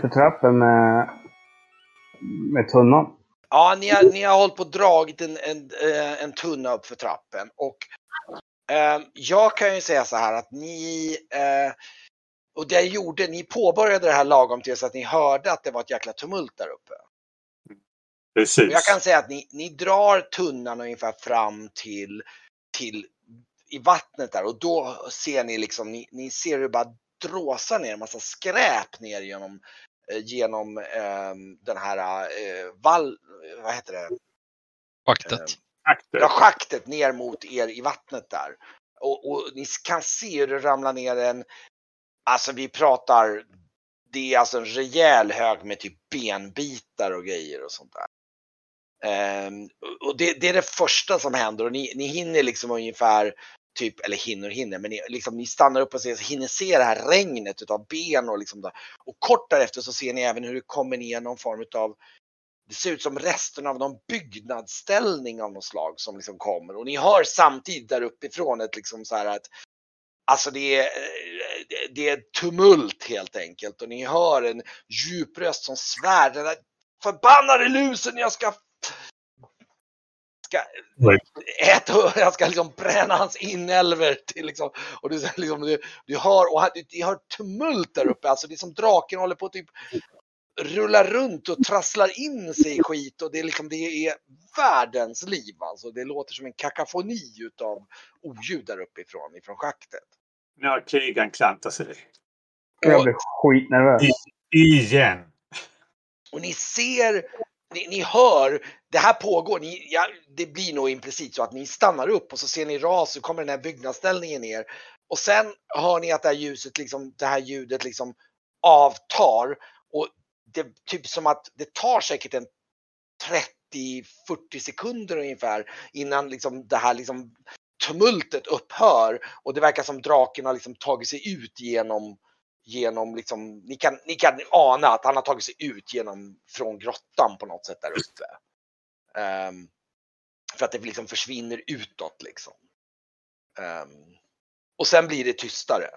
För trappen med, med tunnan. Ja, ni har, ni har hållit på och dragit en, en, eh, en tunna upp för trappen och eh, jag kan ju säga så här att ni eh, och det gjorde, ni påbörjade det här lagom till så att ni hörde att det var ett jäkla tumult där uppe. Precis. Och jag kan säga att ni, ni drar tunnan ungefär fram till, till i vattnet där och då ser ni liksom, ni, ni ser hur det bara dråsar ner en massa skräp ner genom, genom eh, den här eh, vall, vad heter det? Schaktet. Akter. Ja, schaktet ner mot er i vattnet där. Och, och ni kan se hur det ramlar ner en, alltså vi pratar, det är alltså en rejäl hög med typ benbitar och grejer och sånt där. Ehm, och det, det är det första som händer och ni, ni hinner liksom ungefär, typ, eller hinner och hinner, men ni, liksom, ni stannar upp och ser, hinner se det här regnet utav ben och liksom där. Och kort därefter så ser ni även hur det kommer ner någon form utav det ser ut som resten av någon byggnadsställning av något slag som liksom kommer och ni hör samtidigt där uppifrån ett liksom så här att Alltså det är, eh, det är tumult helt enkelt och ni hör en djup röst som svär den där förbannade lusen jag ska ska Right. äta, jag ska liksom bränna hans inälvor till liksom, och du, liksom, du, du hör, och han- du, du hör tumult där uppe, alltså det är som draken håller på att typ rulla runt och trasslar in sig i skit och det är liksom, det är världens liv alltså. Det låter som en kakafoni utav oljud där uppifrån, ifrån schaktet. Nu har krigaren klantat sig. Jag blir skitnervös. Igen. Och ni ser, ni, ni hör, det här pågår, ni, ja, det blir nog implicit så att ni stannar upp och så ser ni ras så kommer den här byggnadsställningen ner. Och sen hör ni att det här ljuset, liksom, det här ljudet liksom avtar. Och det är typ som att det tar säkert en 30-40 sekunder ungefär innan liksom det här liksom tumultet upphör. Och det verkar som draken har liksom tagit sig ut genom genom liksom, ni kan, ni kan ana att han har tagit sig ut genom, från grottan på något sätt där uppe. Um, för att det liksom försvinner utåt liksom. Um, och sen blir det tystare.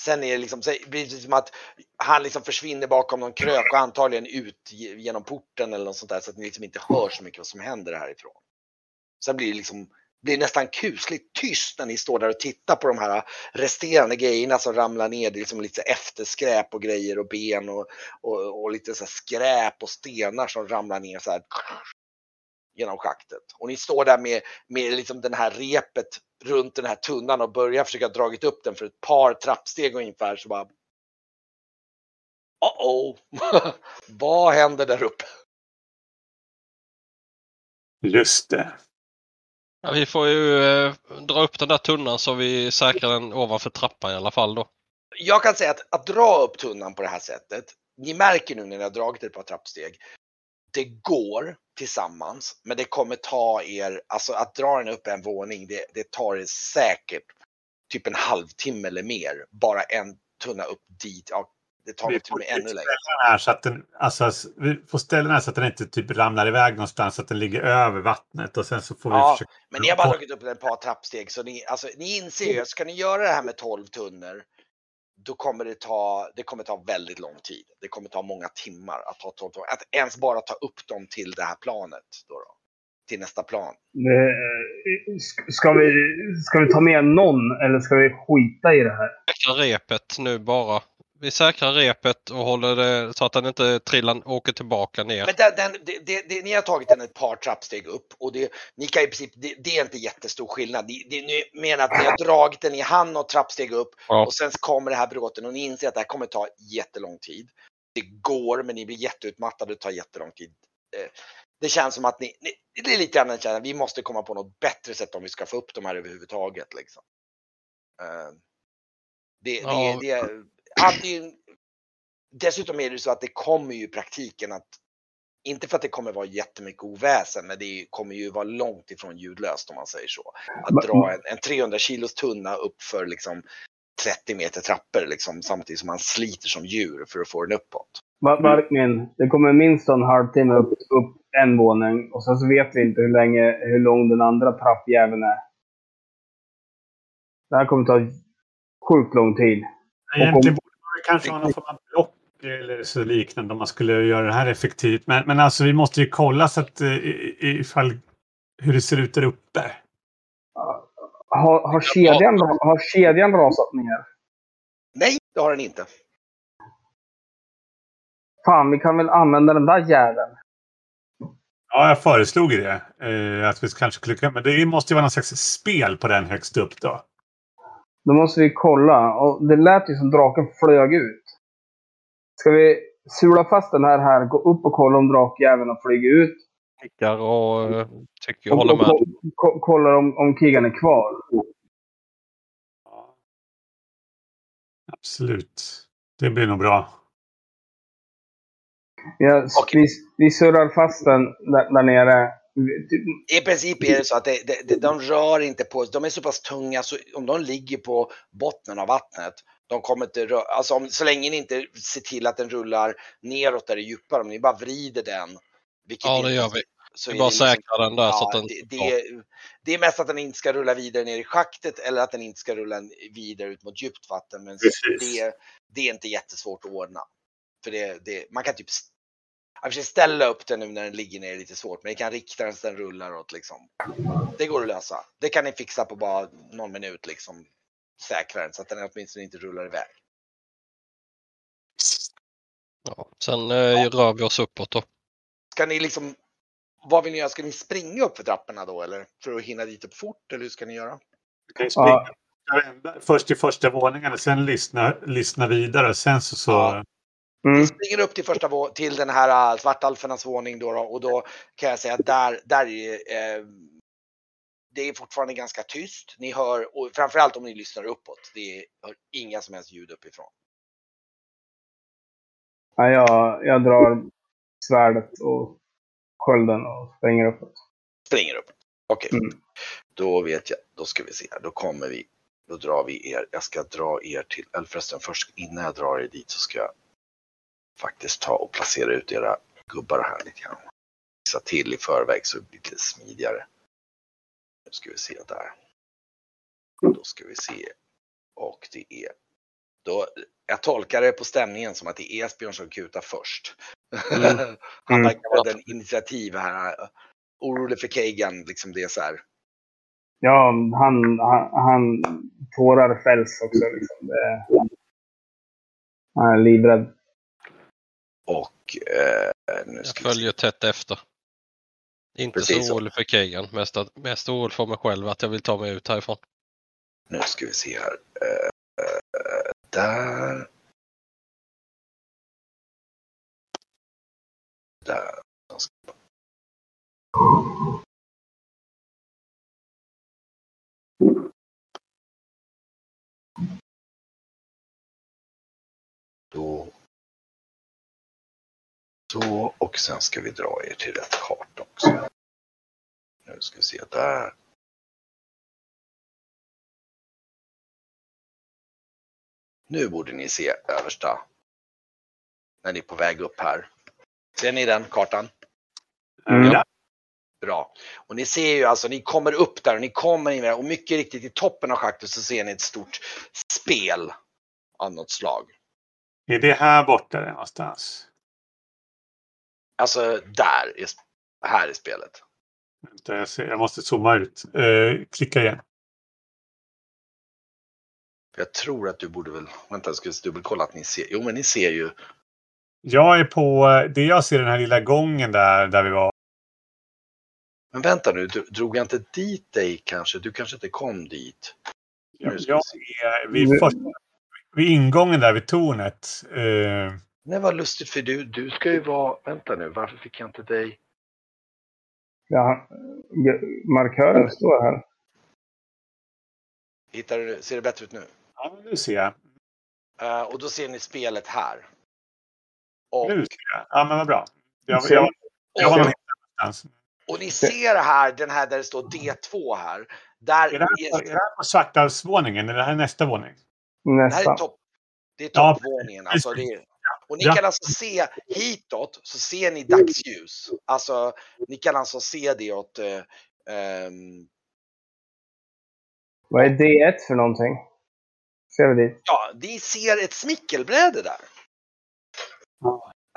Sen är det liksom, så blir det som att han liksom försvinner bakom någon krök och antagligen ut genom porten eller något sånt där så att ni liksom inte hör så mycket vad som händer härifrån. Sen blir det liksom blir nästan kusligt tyst när ni står där och tittar på de här resterande grejerna som ramlar ner. Det är liksom lite efterskräp och grejer och ben och, och, och lite så här skräp och stenar som ramlar ner så här genom schaktet. Och ni står där med, med liksom den här repet runt den här tunnan och börjar försöka dragit upp den för ett par trappsteg ungefär så bara Uh-oh! Vad händer där uppe? Just det. Ja, vi får ju eh, dra upp den där tunnan så vi säkrar den ovanför trappan i alla fall då. jag kan säga att, att dra upp tunnan på det här sättet, ni märker nu när ni har dragit ett par trappsteg, det går tillsammans, men det kommer ta er, alltså att dra den upp en våning, det, det tar er säkert typ en halvtimme eller mer, bara en tunna upp dit. Ja, det tar väl till och med ännu längre. ställa den här så att den, alltså, vi får ställa den här så att den inte typ ramlar iväg någonstans, så att den ligger över vattnet och sen så får vi Ja, försöka... Men ni har bara dragit upp ett par trappsteg, så ni, alltså, ni inser ju att ska ni göra det här med 12 tunnor, då kommer det ta, det kommer ta väldigt lång tid. Det kommer ta många timmar att ta 12 tunnor. Att ens bara ta upp dem till det här planet. Då då, till nästa plan. Eh, sk- Ska vi, ska vi ta med någon eller ska vi skita i det här? Säkra repet nu bara. Vi säkrar repet och håller det så att den inte trillar, åker tillbaka ner. Men den, den, det, det, det, ni har tagit den ett par trappsteg upp och det, ni kan i princip, det, det är inte jättestor skillnad. Ni, det, ni menar att ni har dragit den i hand och trappsteg upp Ja. och sen kommer det här bråten och ni inser att det här kommer ta jättelång tid. Det går men ni blir jätteutmattade, det tar jättelång tid. Eh, Det känns som att ni, ni det är lite grann en känsla, vi måste komma på något bättre sätt om vi ska få upp de här överhuvudtaget. Liksom. Eh, Det, Ja. det, det, antingen, dessutom är det så att det kommer ju i praktiken att inte för att det kommer vara jättemycket oväsen, men det kommer ju vara långt ifrån ljudlöst om man säger så. Att dra en, en 300 kilos tunna upp för liksom 30 meter trappor liksom, samtidigt som man sliter som djur för att få den uppåt. Varken, det kommer minst en halvtimme upp, upp en våning och sen så vet vi inte hur länge, hur lång den andra trappjäveln är. Det här kommer ta sjukt lång tid. Egentligen kanske ha någon form av block eller så liknande om man skulle göra det här effektivt. Men, men alltså vi måste ju kolla så att eh, i- ifall hur det ser ut där uppe. Har, har, kedjan, har kedjan rasat ner? Nej, det har den inte. Fan, vi kan väl använda den där jäveln. Ja, jag föreslog det. Eh, att vi kanske skulle men det måste ju vara någon slags spel på den högst upp då. Då måste vi kolla. Och det lät ju som draken flög ut. Ska vi sula fast den här här, gå upp och kolla om drakjäveln har flugit ut? Nickar och eh, tycker jag Och, håller och, med. ko- ko- kollar om, om krigan är kvar. Absolut. Det blir nog bra. Ja, Okej. vi, vi surrar fast den där, där nere. I princip är det så att det, det, det, de rör inte på De är så pass tunga så om de ligger på botten av vattnet, de kommer inte rö- alltså om, så länge ni inte ser till att den rullar neråt där det är djupare, om ni bara vrider den. Vilket Ja, det gör vi. Så Vi är bara liksom- säkrar den där så att Ja, den... det, det, är, det är mest att den inte ska rulla vidare ner i schaktet eller att den inte ska rulla vidare ut mot djupt vatten. Men det, det är inte jättesvårt att ordna. För det, det, man kan typ st- i och för sig ställa upp den nu när den ligger ner är lite svårt, men det kan rikta den så den rullar åt liksom. Det går att lösa. Det kan ni fixa på bara någon minut liksom. Säkra den så att den åtminstone inte rullar iväg. Ja. Sen eh, rör vi oss uppåt då. Ska ni liksom, vad vill ni göra? Ska ni springa upp för trapporna då eller? För att hinna dit upp fort eller hur ska ni göra? Vi kan ju springa Ja. först till första våningen och sen lyssna, lyssna vidare. Sen så... så Ja. Mm. springer upp till första till den här äh, svartalfernas våning då, då och då kan jag säga att där, där är eh, det är fortfarande ganska tyst. Ni hör, och framförallt om ni lyssnar uppåt, det är, hör inga som helst ljud uppifrån. Ja, jag, jag drar svärdet och skölden och springer uppåt. Springer upp. Okej, Mm. då vet jag. Då ska vi se. Då kommer vi. Då drar vi er. Jag ska dra er till, eller förresten först innan jag drar er dit så ska jag faktiskt ta och placera ut era gubbar här lite grann. Fixa till i förväg så det blir lite smidigare. Nu ska vi se där. Då ska vi se. Och det är då, jag tolkar det på stämningen som att det är Esbjörn som kutar först. Mm. Han Mm. verkar vara den initiativ här. Orolig för Kagan, liksom det är så här. Ja, han, han, han tårar fälls också. Liksom. Det, han är livrädd. Och eh, nu Jag ska se. följer tätt efter. Inte Precis så. orolig för Kegan. Mest, att- mest orolig för mig själv att jag vill ta mig ut härifrån. Nu ska vi se här. Eh, där. Där. Då. Så, och sen ska vi dra er till rätt karta också. Nu ska vi se där. Nu borde ni se översta. När ni är på väg upp här. Ser ni den kartan? Mm. Ja. Bra. Och ni ser ju alltså, ni kommer upp där och ni kommer in där och mycket riktigt i toppen av schaktet så ser ni ett stort spel av något slag. Är det här borta någonstans? Alltså där, är, här är spelet. Jag, måste zooma ut. Eh, klicka igen. Jag tror att du borde väl, vänta jag ska dubbelkolla att ni ser, jo men ni ser ju, Jag är på det jag ser den här lilla gången där, där vi var. men vänta nu, dro- drog jag inte dit dig kanske? Du kanske inte kom dit? Ska jag vi är vid, först, vid ingången där vid tornet. Eh, Nej vad lustigt för du, du ska ju vara, vänta nu, varför fick jag inte dig? Ja, markören står här. Hittar du, ser det bättre ut nu? ja, nu ser jag. Eh, och då ser ni spelet här. Och, Nu ser jag. Ja, men vad bra. Jag, Ser- jag, jag var och, ni ser här, den här där det står D2 här. Där Är det här, på- är det här på Svartalvsvåningen eller är det här nästa våning? Det här är topp. Det är Ja, toppvåningen. Alltså det är, och ni Ja. kan alltså se hitåt så ser ni dagsljus. Alltså ni kan alltså se det åt eh, ehm, Vad är D1 för någonting? Ser vi dit? Ja, ni ser ett smickelbräde där.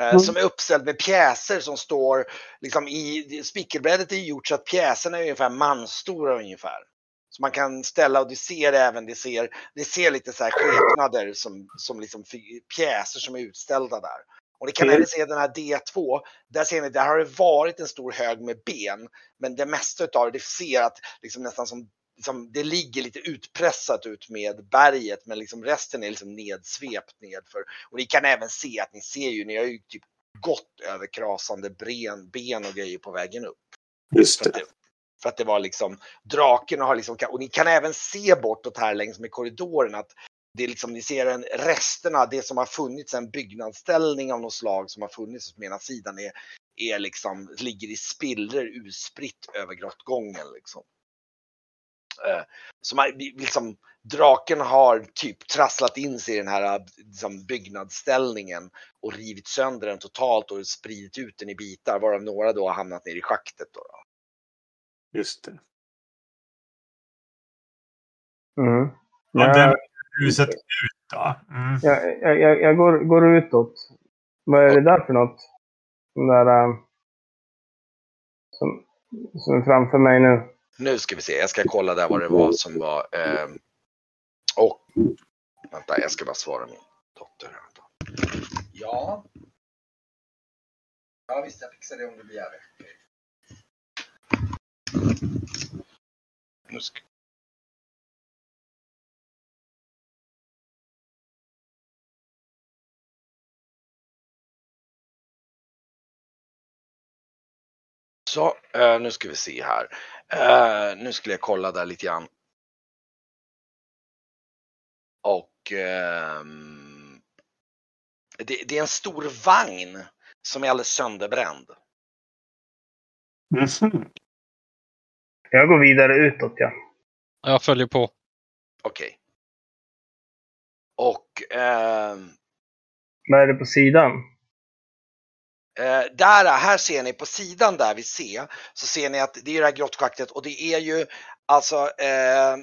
Eh, Mm. Som är uppställd med pjäser som står liksom i, smickelbrädet är gjort så att pjäserna är ungefär manstora ungefär. Så man kan ställa och det ser även, det ser, det ser lite så här skepnader som, som liksom pjäser som är utställda där. Och ni kan Mm. även se den här D2, där ser ni, där har det varit en stor hög med ben. Men det mesta utav det, det ser att liksom nästan som liksom, det ligger lite utpressat ut med berget men liksom resten är liksom nedsvept nedför. Och ni kan även se att ni ser ju, ni har ju typ gått över krasande ben, ben och grejer på vägen upp. Just det, för att det var liksom, draken har liksom, och ni kan även se bortåt här längs med korridoren att det är liksom, ni ser en, resterna, det som har funnits, en byggnadsställning av något slag som har funnits på ena sidan är, är liksom, ligger i spillror utspritt över grottgången liksom. Eh, Så man, liksom, draken har typ trasslat in sig i den här liksom, byggnadsställningen och rivit sönder den totalt och spridit ut den i bitar varav några då har hamnat ner i schaktet. Då, då. Just det. Mm. Ja, Jag, den huset ut då. Mm. jag, jag, jag, jag går, går utåt. Vad är det där för något? Den där... äh, som, som är framför mig nu. Nu ska vi se, jag ska kolla där vad det var som var. Eh, och vänta, jag ska bara svara min dotter. Ja. Ja visst, jag fixar det om du begär det. Nu ska... Så, eh, nu ska vi se här. Eh, nu skulle jag kolla där lite grann. Och ehm, det, det är en stor vagn som är alldeles sönderbränd. Mhm. Jag går vidare utåt, ja. Jag följer på. Okej. Och ehm, Vad är det på sidan? Eh, där, här ser ni på sidan där vi ser, så ser ni att det är det här grottschaktet och det är ju alltså eh,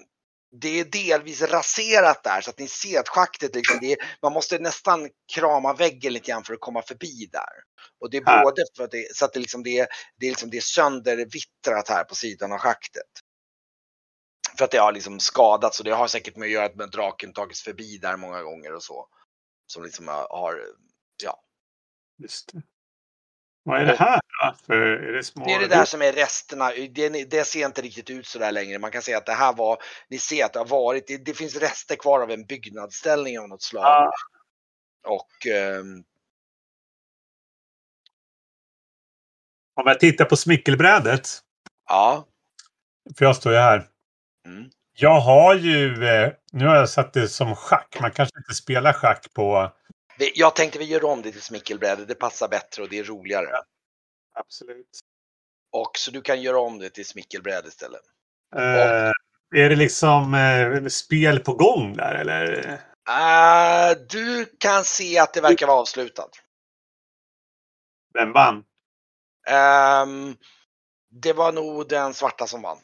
det är delvis raserat där så att ni ser att schaktet liksom, är, man måste nästan krama väggen lite grann för att komma förbi där. Och det är Här. både för att det, så att det liksom det är, det är liksom det är söndervittrat här på sidan av schaktet. För att det har liksom skadats och det har säkert med att göra att draken tagits förbi där många gånger och så. Som liksom har, har ja, Just det. Vad är det här då? För är det små... Det är det där som är resterna. Det, det ser inte riktigt ut så där längre. Man kan säga att det här var, ni ser att det har varit, det, det finns rester kvar av en byggnadsställning av något slag. Ah. Och ehm, Om jag tittar på smickelbrädet. ja, För jag står ju här. mm, Jag har ju... Eh, nu har jag satt det som schack. Man kanske inte spelar schack på... Jag tänkte vi gör om det till smickelbräde. Det passar bättre och det är roligare. Absolut. Och så du kan göra om det till smickelbräde istället. Eh, är det liksom eh, spel på gång där eller? Uh, du kan se att det verkar vara avslutat. Vem vann? Ehm, det var nog den svarta som vann.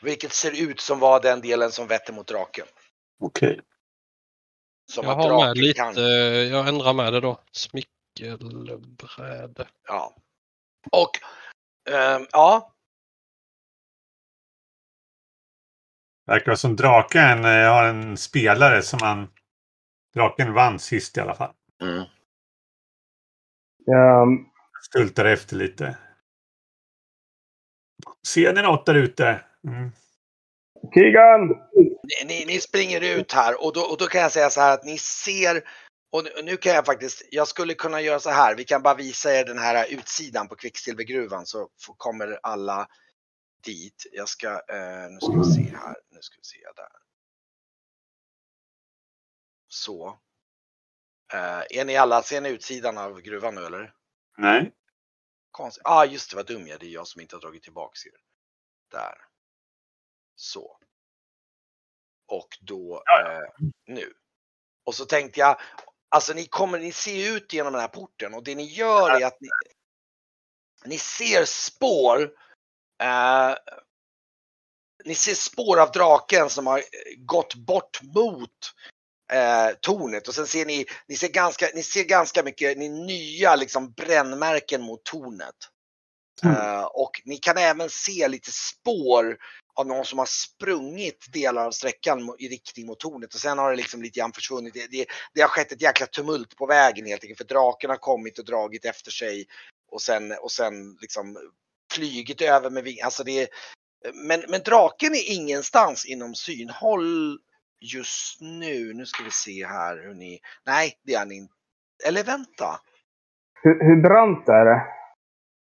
Vilket ser ut som var den delen som vetter mot draken. Okej. Som Jag har med lite, kan. jag ändrar med det då. Smickelbräde. Ja. Och ehm, ja, Verkar som draken eh, har en spelare som han... Draken vann sist i alla fall. mm. Jag, Stultar efter lite. Ser ni något där ute? Mm. Kigan! Ni, ni, springer ut här och då, och då kan jag säga så här att ni ser och nu, kan jag faktiskt, jag skulle kunna göra så här, vi kan bara visa er den här utsidan på kvicksilvergruvan så kommer alla dit. Jag ska, eh, nu ska vi se här, nu ska vi se där. Så. Eh, är ni alla, ser ni utsidan av gruvan nu eller? Nej. Konstigt. Ah, just det, vad dum jag. Det är jag som inte har dragit tillbaks er. Där. Så. Och då, eh, nu. Och så tänkte jag, alltså ni kommer, ni ser ut genom den här porten och det ni gör är att ni, ni ser spår eh, ni ser spår av draken som har gått bort mot eh, tornet och sen ser ni, ni ser ganska, ni ser ganska mycket ni nya liksom brännmärken mot tornet. Mm. Eh, och ni kan även se lite spår av någon som har sprungit delar av sträckan i riktning mot tornet och sen har det liksom lite grann försvunnit. Det, det, det har skett ett jäkla tumult på vägen helt enkelt för draken har kommit och dragit efter sig och sen, och sen liksom flygit över med vingar. Alltså det, men, men draken är ingenstans inom synhåll just nu. Nu ska vi se här hur ni... Nej, det är han inte. Eller vänta. Hur, hur brant är det?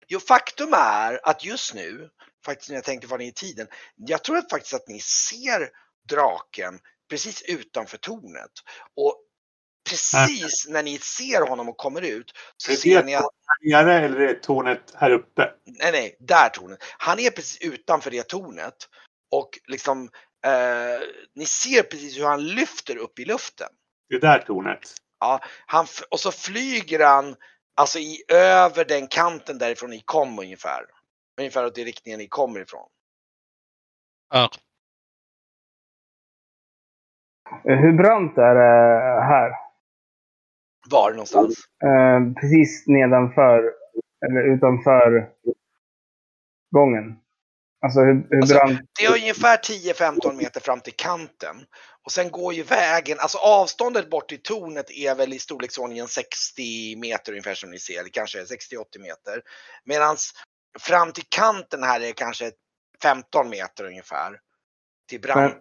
Jo, faktum är att just nu, faktiskt när jag tänkte var ni i tiden, jag tror faktiskt att ni ser draken precis utanför tornet. Och precis när ni ser honom och kommer ut så Är ser det ni att, tornet nere eller är det tornet här uppe? nej nej, där tornet. Han är precis utanför det tornet. Och liksom, eh, ni ser precis hur han lyfter upp i luften. Det är där tornet. Han, f- och så flyger han alltså i över den kanten därifrån ni kom ungefär. Ungefär åt den riktningen ni kommer ifrån. Här. Eh, Hur brant är det här? Var någonstans? Eh, precis nedanför, eller utanför gången. Alltså hur, hur Alltså, brant? Det är ungefär 10-15 meter fram till kanten. Och sen går ju vägen, alltså avståndet bort till tornet är väl i storleksordningen 60 meter ungefär som ni ser, eller kanske 60-80 meter. Medan fram till kanten här är kanske 15 meter ungefär. Till brant.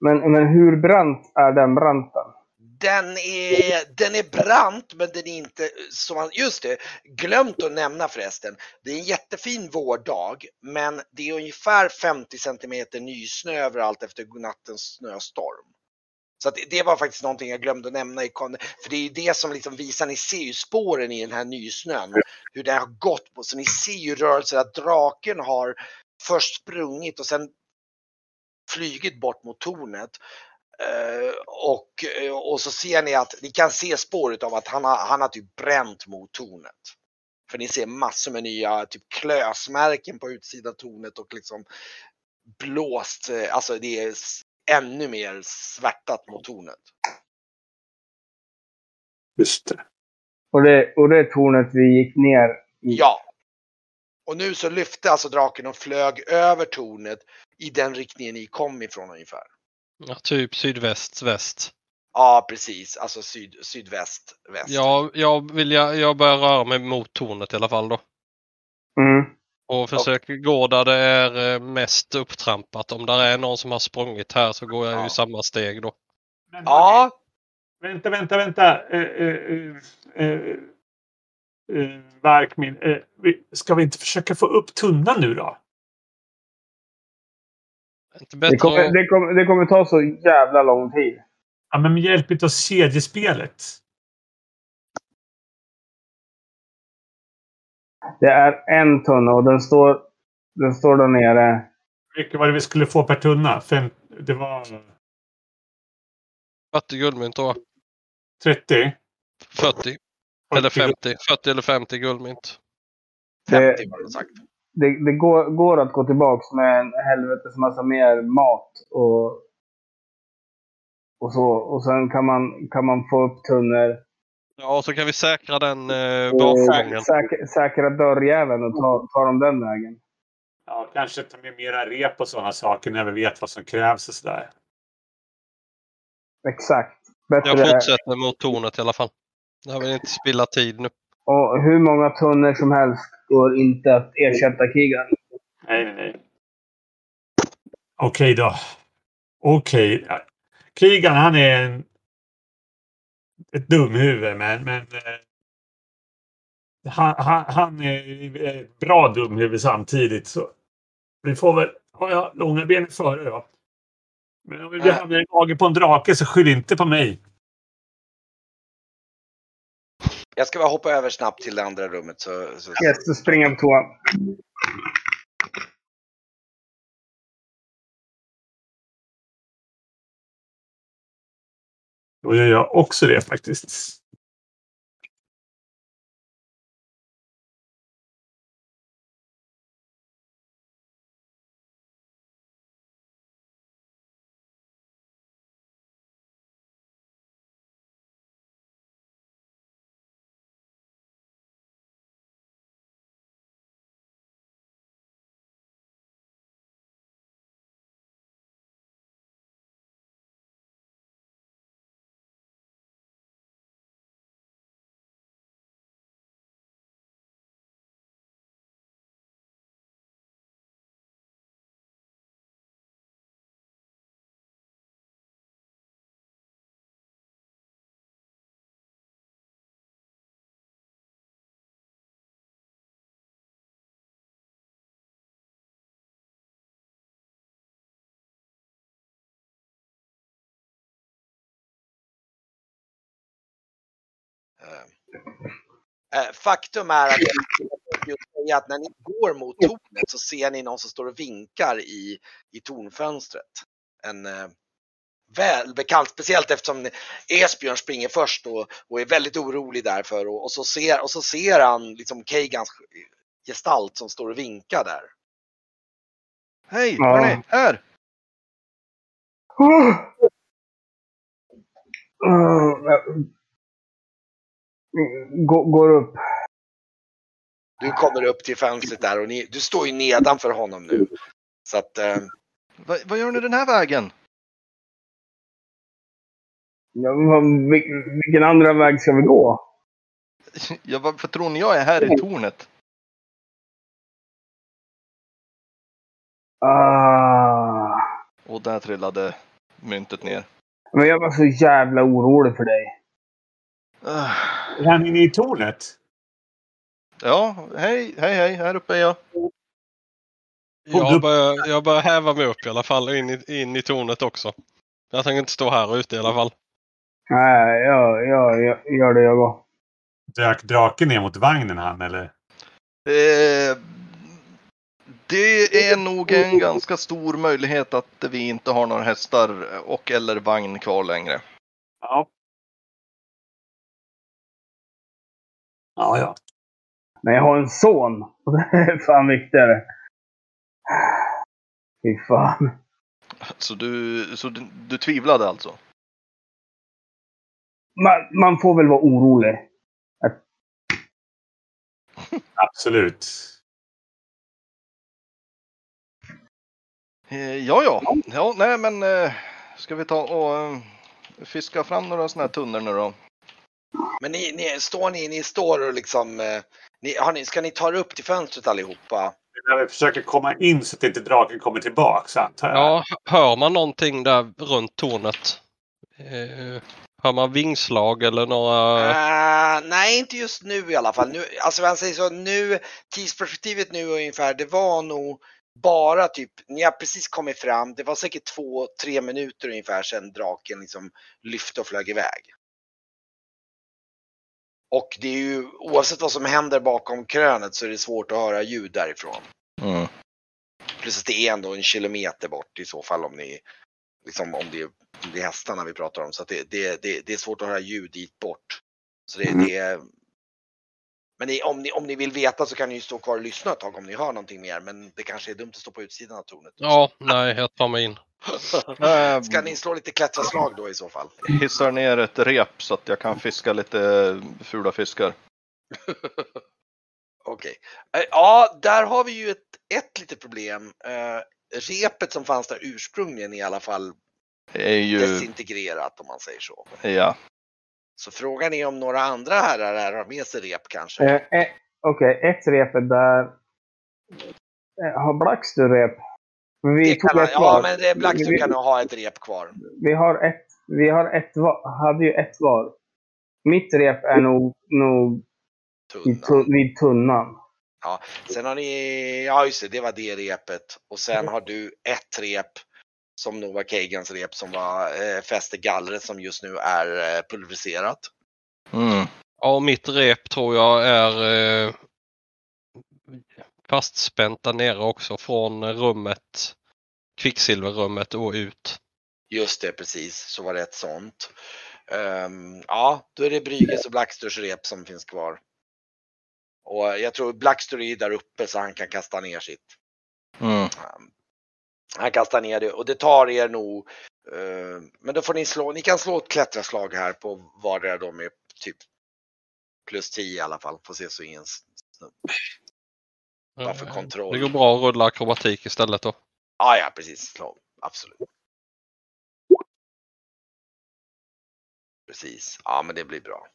Men, men hur brant är den branten? Den är, den är brant men den är inte som man, just det, glömt att nämna förresten. Det är en jättefin vårdag men det är ungefär 50 centimeter nysnö överallt efter nattens snöstorm. Så att det- var faktiskt någonting jag glömde att nämna i för det är ju det som liksom visar, ni ser ju spåren i den här nysnön, hur det har gått på, så ni ser ju rörelser att draken har först sprungit och sen flygit bort mot tornet. Eh, och, eh, och så ser ni att ni kan se spåret av att han har, han har typ bränt mot tornet. För ni ser massor med nya typ klösmärken på utsidan av tornet och liksom blåst, eh, alltså det är ännu mer svärtat mot tornet. Just det. Och det, och det tornet vi gick ner i. Ja. Och nu så lyfte alltså draken och flög över tornet i den riktningen ni kom ifrån ungefär. Ja, typ sydväst, väst. Ja, precis. Alltså syd, sydväst, väst. Jag, jag, vill, jag, jag börjar röra mig mot tornet i alla fall då. Mm. Och försöker gå där det är eh, mest upptrampat. Om där är någon som har sprungit här så går jag Ja. i samma steg då. Men, Ja, Vänta, vänta, vänta. Eh, eh, eh, eh, eh, Verkmin. Eh, vi- ska vi inte försöka få upp tunnan nu då? Inte Det, kommer, det, kommer, det kommer ta så jävla lång tid. Ja, men med hjälp av kedjespelet. Det är en tunna och den står, den står där nere. Hur mycket var det vi skulle få per tunna? Fem, det var 40 guldmynt då. 30? 40. Eller 50. 40 eller 50 guldmynt. 50 var det sagt. Det, det går, går att gå tillbaks med en helvetes massa mer mat och, och så. Och sen kan man, kan man få upp tunnor. Ja, och så kan vi säkra den eh, och bakgången. säkra, säkra dörrjäveln och ta, ta dem den vägen. Ja, kanske ta med mera rep och sådana saker när vi vet vad som krävs och sådär. Exakt. Bättre. Jag fortsätter mot tornet i alla fall. Jag vill inte spilla tid nu. Och hur många tunnor som helst går inte att ersätta krigan. Nej, nej, nej. Okej då. Okej. Ja. Krigan, han är en, ett dumhuvud, men, men eh, han, han, han är ett bra dumhuvud samtidigt. Så vi får väl ha ja, långa ben före då. Men om vi Ja. hamnar i magen på en drake så skyll inte på mig. Jag ska bara hoppa över snabbt till det andra rummet så, så Yes, jag på toa. Då gör jag också det faktiskt. Faktum är att, jag att när ni går mot tornet så ser ni någon som står och vinkar i, i tornfönstret. En eh, välbekant, speciellt eftersom Esbjörn springer först och, och är väldigt orolig därför och, och, så ser, och så ser han liksom Keigans gestalt som står och vinkar där. Hej, Ja. hörni, här! Gå- Går upp. Du kommer upp till fönstret där och ni, du står ju nedanför honom nu. Så att, eh, Va, vad gör ni den här vägen? Ja, vil- vilken andra väg ska vi gå? Ja, varför tror ni jag är här i tornet? Ah. Och där trillade myntet ner. Men jag var så jävla orolig för dig. Ah. Är han inne i tornet? Ja, hej, hej, hej, här uppe är jag. Jag börjar, jag börjar häva mig upp i alla fall in i, in i tornet också. Jag tänker inte stå här ute i alla fall. Nej, jag, jag, jag gör det jag går. Dök draken ner mot vagnen han eller? Eh, det är nog en ganska stor möjlighet att vi inte har några hästar och eller vagn kvar längre. Ja. Ja, ja. Men jag har en son. Och det är fan viktigare. Fy fan. Så du, så du, du tvivlade alltså? Man, man får väl vara orolig. Absolut. Eh, ja, ja. Ja, nej men eh, ska vi ta och eh, fiska fram några sådana här tunnor nu då? Men ni, ni, står ni, ni står och liksom, eh, ni, har ni, ska ni ta er upp till fönstret allihopa? När vi försöker komma in så att inte draken kommer tillbaks antar jag. Ja, hör man någonting där runt tornet? Eh, hör man vingslag eller några... Eh, nej, inte just nu i alla fall. Nu, alltså man säger så, nu, tidsperspektivet nu ungefär, det var nog bara typ, ni har precis kommit fram, det var säkert två, tre minuter ungefär sedan draken liksom lyfte och flög iväg. Och det är ju, oavsett vad som händer bakom krönet så är det svårt att höra ljud därifrån. Mm. Plus att det är ändå en kilometer bort i så fall om ni, liksom om det, om det är hästarna vi pratar om. Så att det, det, det, det är svårt att höra ljud dit bort. Så det, Mm. det är, men det, om, ni, om ni vill veta så kan ni ju stå kvar och lyssna ett tag om ni hör någonting mer. Men det kanske är dumt att stå på utsidan av tornet. Ja, nej, jag tar mig in. Ska ni slå lite klättraslag då i så fall? hissar ner ett rep så att jag kan fiska lite fula fiskar. Okej. Eh, Ja, där har vi ju ett, ett litet problem. Eh, repet som fanns där ursprungligen i alla fall Det är ju, desintegrerat om man säger så. ja. Så frågan är om några andra herrar här har med sig rep kanske. Eh, eh, Okej, ett rep är där. Eh, har Blackster rep? Vi Det tog kan, ett ja, men det- Blackstone vi, kan nog ha ett rep kvar. vi har ett, vi har ett var, hade ju ett var. Mitt rep är nog, nog vid, Tunna. tu, vid tunnan. Sen har ni, ja just det, det var det repet. Och sen har du ett rep som nog var Kagans rep som var eh, fäst i gallret som just nu är eh, pulveriserat. Mm. Ja, mitt rep tror jag är eh, fastspänt där nere också från rummet, kvicksilverrummet och ut. Just det, precis. Så var det ett sånt. Ehm, ja, då är det Brygges och Blacksters rep som finns kvar. Och jag tror Blackster är där uppe så han kan kasta ner sitt. Mm. Ehm, han kastar ner det och det tar er nog. eh, men då får ni slå, ni kan slå ett klättraslag här på vardera då med typ plus 10 i alla fall. Får se så i en snubb. Bara för Eh, kontroll. Det går bra att rulla akrobatik istället då. Ja, ja, precis. Slå. Absolut. Precis. Ja, men det blir bra.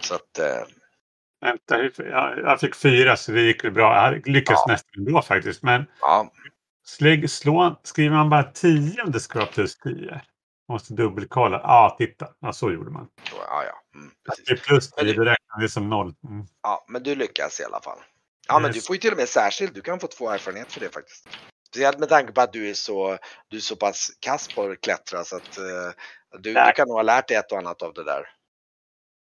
Så att, eh, Vänta, jag, fick fyra så det gick bra. Jag lyckades Ja. nästan ändå faktiskt. Men ja, slägg, slå, skriver man bara 10 om det ska vara plus 10? Måste dubbelkolla. Ja, ah, titta. Ja, så gjorde man. ja, ja. Mm, Det är plus Men 10, det- räknar det som noll. Mm. ja, men du lyckas i alla fall. Ja, men du får ju till och med särskilt. Du kan få två erfarenhet för det faktiskt. Speciellt med tanke på att du är så, du är så pass kass på att klättra så att eh, du, du kan nog ha lärt dig ett och annat av det där.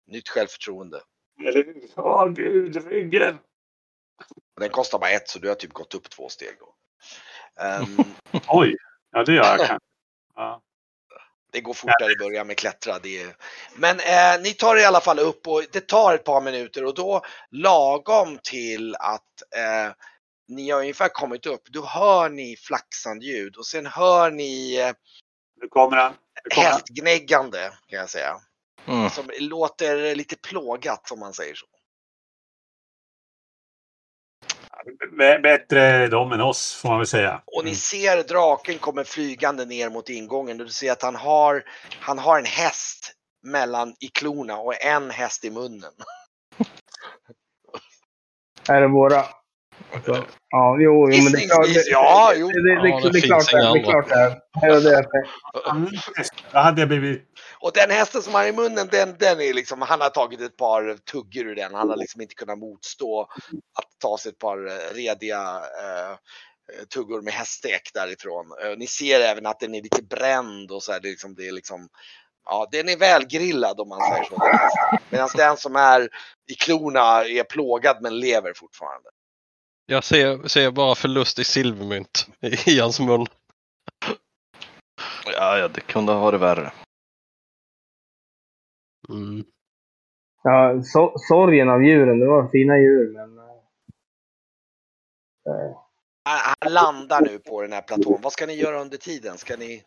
Nytt självförtroende. Eller hur? Åh gud, ryggen. Den kostar bara ett så du har typ gått upp två steg. Då. Ehm, Oj, ja det gör jag kanske. Ja. Det går fortare i början med klättra. Det är... Men eh, ni tar i alla fall upp och det tar ett par minuter och då lagom till att eh, ni har ungefär kommit upp, då hör ni flaxande ljud och sen hör ni eh, Nu kommer han. Nu kommer hästgnäggande kan jag säga. Mm. Som låter lite plågat om man säger så. B- Bättre de än oss får man väl säga. Och ni Mm. ser draken kommer flygande ner mot ingången. Du ser att han har, han har en häst mellan i klorna och en häst i munnen. Är det våra? Ja, jo, jo, men det är klart. Det, ja, jo. det, det, det, Ja, det det är klart det är. Det är klart det är. Det är det. Då hade jag blivit... Och den hästen som har i munnen, den, den är liksom, han har tagit ett par tuggor ur den. Han har liksom inte kunnat motstå att ta sig ett par eh, rediga eh, tuggor med häststek därifrån. Eh, ni ser även att den är lite bränd och så här, det är liksom, det är liksom Ja, den är välgrillad om man säger så. Medan den som är i klorna är plågad men lever fortfarande. Jag ser, ser bara förlust i silvermynt i, i hans mun. Ja, ja, det kunde ha varit värre. Mm. Ja, so sorgen av djuren. Det var fina djur, men... eh, Han, han landar nu på den här platån. Vad ska ni göra under tiden? Ska ni,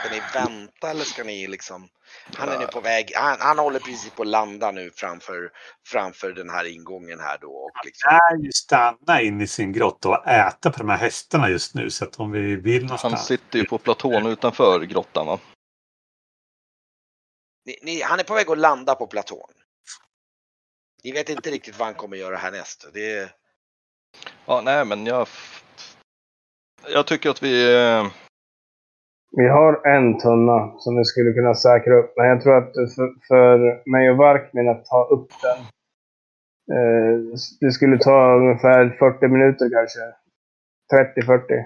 ska ni vänta eller ska ni liksom? Han är nu på väg. Han, han håller precis på att landa nu framför, framför den här ingången här då. Och liksom, är ju stanna in i sin grotta och äta på de här hästarna just nu. Så att om vi vill Han någonstans. sitter ju på platån utanför grottan va? Ni, ni, han är på väg att landa på platån. Ni vet inte riktigt vad han kommer göra härnäst. Det är, Ja, nej men jag... Jag tycker att vi... eh, Vi har en tunna som vi skulle kunna säkra upp, men jag tror att för, för mig och Varkmin att ta upp den. Eh, det skulle ta ungefär 40 minuter kanske. 30-40.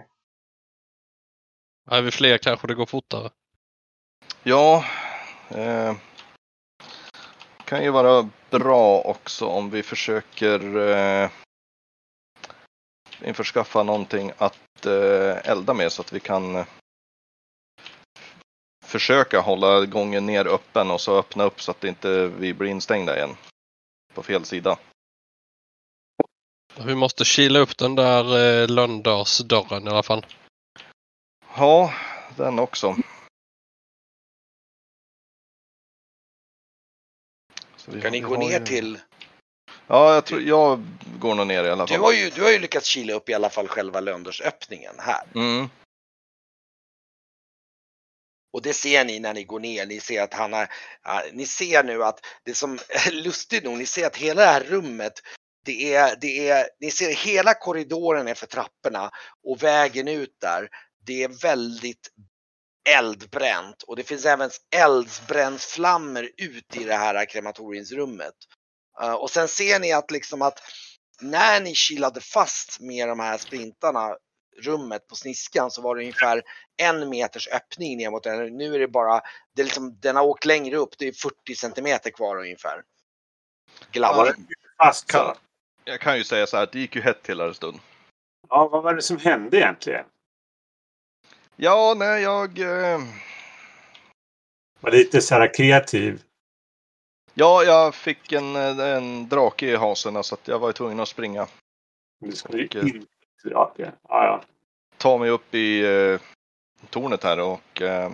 Är vi fler kanske det går fortare. Ja... Eh, kan ju vara bra också om vi försöker eh, införskaffa någonting att eh, elda med så att vi kan eh, försöka hålla gången ner öppen och så öppna upp så att inte vi blir instängda igen. På fel sida. Vi måste kila upp den där eh, lönndörrsdörren i alla fall. Ja, den också. Vi har- ni gå ner ju- till? Ja, jag tror jag går nog ner i alla Du fall. har ju, du har ju lyckats kila upp i alla fall själva lönndörrsöppningen här. Mm. Och det ser ni när ni går ner. Ni ser att han har, ja, ni ser nu att det som är lustigt nog, ni ser att hela det här rummet, det är, det är, ni ser hela korridoren är för trapporna och vägen ut där. Det är väldigt eldbränt och det finns även eldsbrännsflammor ut i det här krematoriumsrummet. Uh, och sen ser ni att liksom att när ni kilade fast med de här sprintarna rummet på sniskan så var det ungefär en meters öppning ner mot den. Nu är det bara, det är liksom, den har åkt längre upp, det är 40 centimeter kvar ungefär. Ja. Kan, jag kan ju säga så här att det gick ju hett till här en stund. Ja, vad var det som hände egentligen? Ja, nej, jag... Eh, Var lite så här kreativ. ja, jag fick en, eh, en drake i hasen så att jag var tvungen att springa. Du skulle ju Okej. inte dra det. Ja, ja. Ta mig upp i eh, tornet här och eh,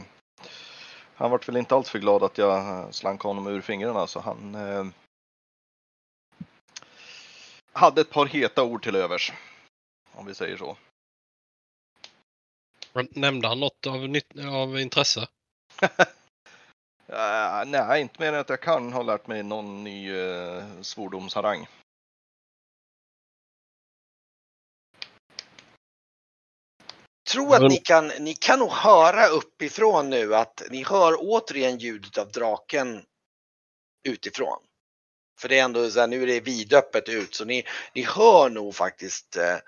han vart väl inte alls för glad att jag eh, slank honom ur fingrarna så han eh, hade ett par heta ord till övers. Om vi säger så. Nämnde han något av, av intresse? Eh, nej, inte mer än att jag kan ha lärt mig någon ny uh, svordomsharang. Tro att ni kan, ni kan nog höra uppifrån nu att ni hör återigen ljudet av draken utifrån. För det är ändå så här, nu är det vidöppet ut så ni, ni hör nog faktiskt eh,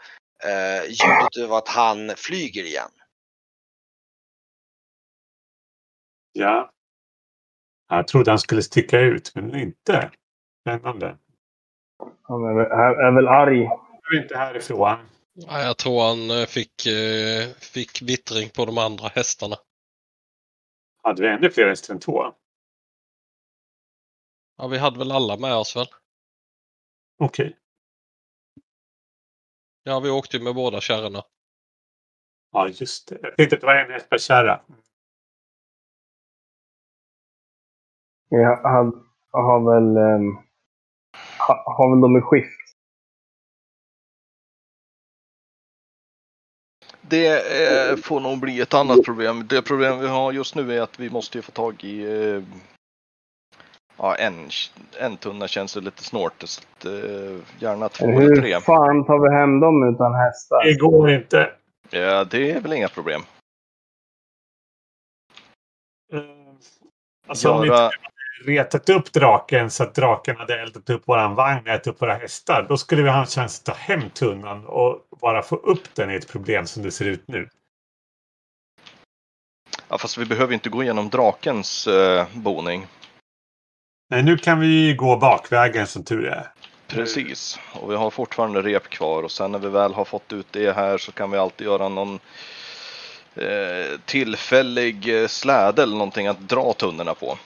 eh, ljudet av att han flyger igen. Ja. Jag trodde han skulle sticka ut, men inte. Spännande. Han är, väl- är, är väl arg. Nu är inte härifrån. Ja, jag tror han eh, fick, eh, fick vittring på de andra hästarna. Hade vi ännu fler hästar än två? Ja, vi hade väl alla med oss väl? Okej. Ja, vi åkte ju med båda kärrorna. Ja, just det. Jag tänkte att det var en häst per kärra. Vi har, har, väl... ehm, ha, har väl de i skift. Det eh, får nog bli ett annat problem. Det problem vi har just nu är att vi måste ju få tag i eh, ja, en, en tunna känns det lite snålt. Så att, eh, gärna två eller tre. hur fan tar vi hem dem utan hästar? Det går inte. Ja, det är väl inga problem. Eh, Alltså om vi Göra, inte retat upp draken så att draken hade eldat upp våran vagn och ätit upp våra hästar. Då skulle vi ha en chans att ta hem tunnan och bara få upp den i ett problem som det ser ut nu. ja, fast vi behöver inte gå igenom drakens eh, boning. Nej, nu kan vi gå bakvägen som tur är. Precis. Och vi har fortfarande rep kvar och sen när vi väl har fått ut det här så kan vi alltid göra någon eh, tillfällig eh, släde eller någonting att dra tunnorna på.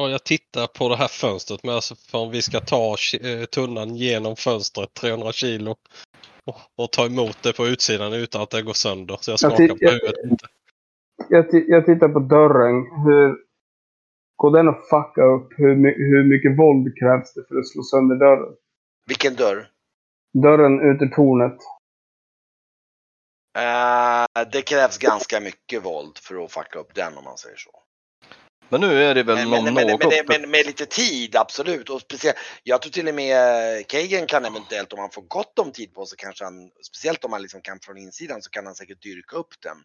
Ja, jag tittar på det här fönstret med alltså för om vi ska ta eh, tunnan genom fönstret 300 kilo och, och ta emot det på utsidan utan att det går sönder. Så jag Jag skakar ty- på jag- huvudet. Jag, jag tittar på dörren. Hur... Går den att fucka upp? Hur, hur mycket våld krävs det för att slå sönder dörren? Vilken dörr? Dörren ut ur tornet. Eh, det krävs ganska mycket våld för att fucka upp den om man säger så. Men nu är det väl Men, någon men, men, något. men, men med lite tid, absolut. Och speciellt, jag tror till och med Kagan kan eventuellt, om han får gott om tid på sig, kanske han, speciellt om han liksom kan från insidan, så kan han säkert dyrka upp den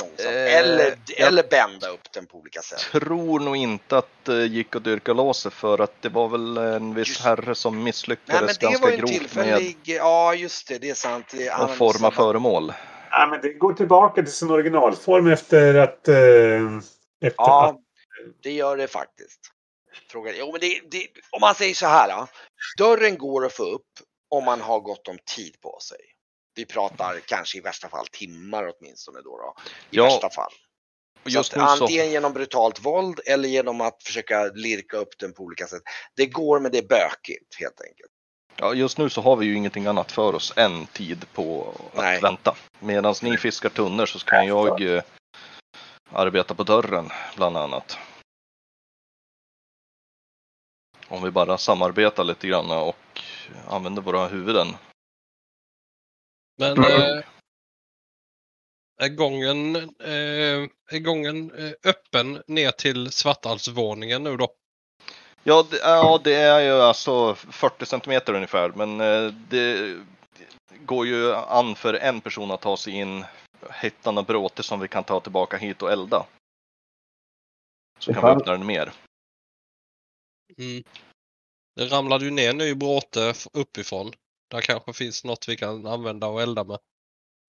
långsamt. Eh, eller, eller bända upp den på olika sätt. tror nog inte att det gick att dyrka låset för att det var väl en viss Just- herre som Nej misslyckades men det ganska grovt med tillfällig, ja just det, det är sant. Det- att forma föremål. Ja, men det går tillbaka till sin originalform efter att... Eh, efter att Ja, det gör det faktiskt. Frågan, jo, men det, det, om man säger så här. Då, dörren går att få upp om man har gott om tid på sig. Vi pratar kanske i värsta fall timmar åtminstone då. då I Ja, värsta fall. Just så, antingen genom brutalt våld eller genom att försöka lirka upp den på olika sätt. Det går men det är bökigt helt enkelt. ja, just nu så har vi ju ingenting annat för oss än tid på att Nej. vänta. Medan ni fiskar tunnor så kan jag eh, arbeta på dörren bland annat. Om vi bara samarbetar lite grann och använder våra huvuden. Men Mm. eh, är gången, eh, är gången eh, öppen ner till Svartalsvåningen nu då? Ja, det, ja, det är ju alltså 40 centimeter ungefär, men eh, det går ju an för en person att ta sig in, hitta några bråte som vi kan ta tillbaka hit och elda. Så kan vi öppna den mer. Mm. Det ramlade ju ner ny bråte uppifrån. Där kanske finns något vi kan använda och elda med.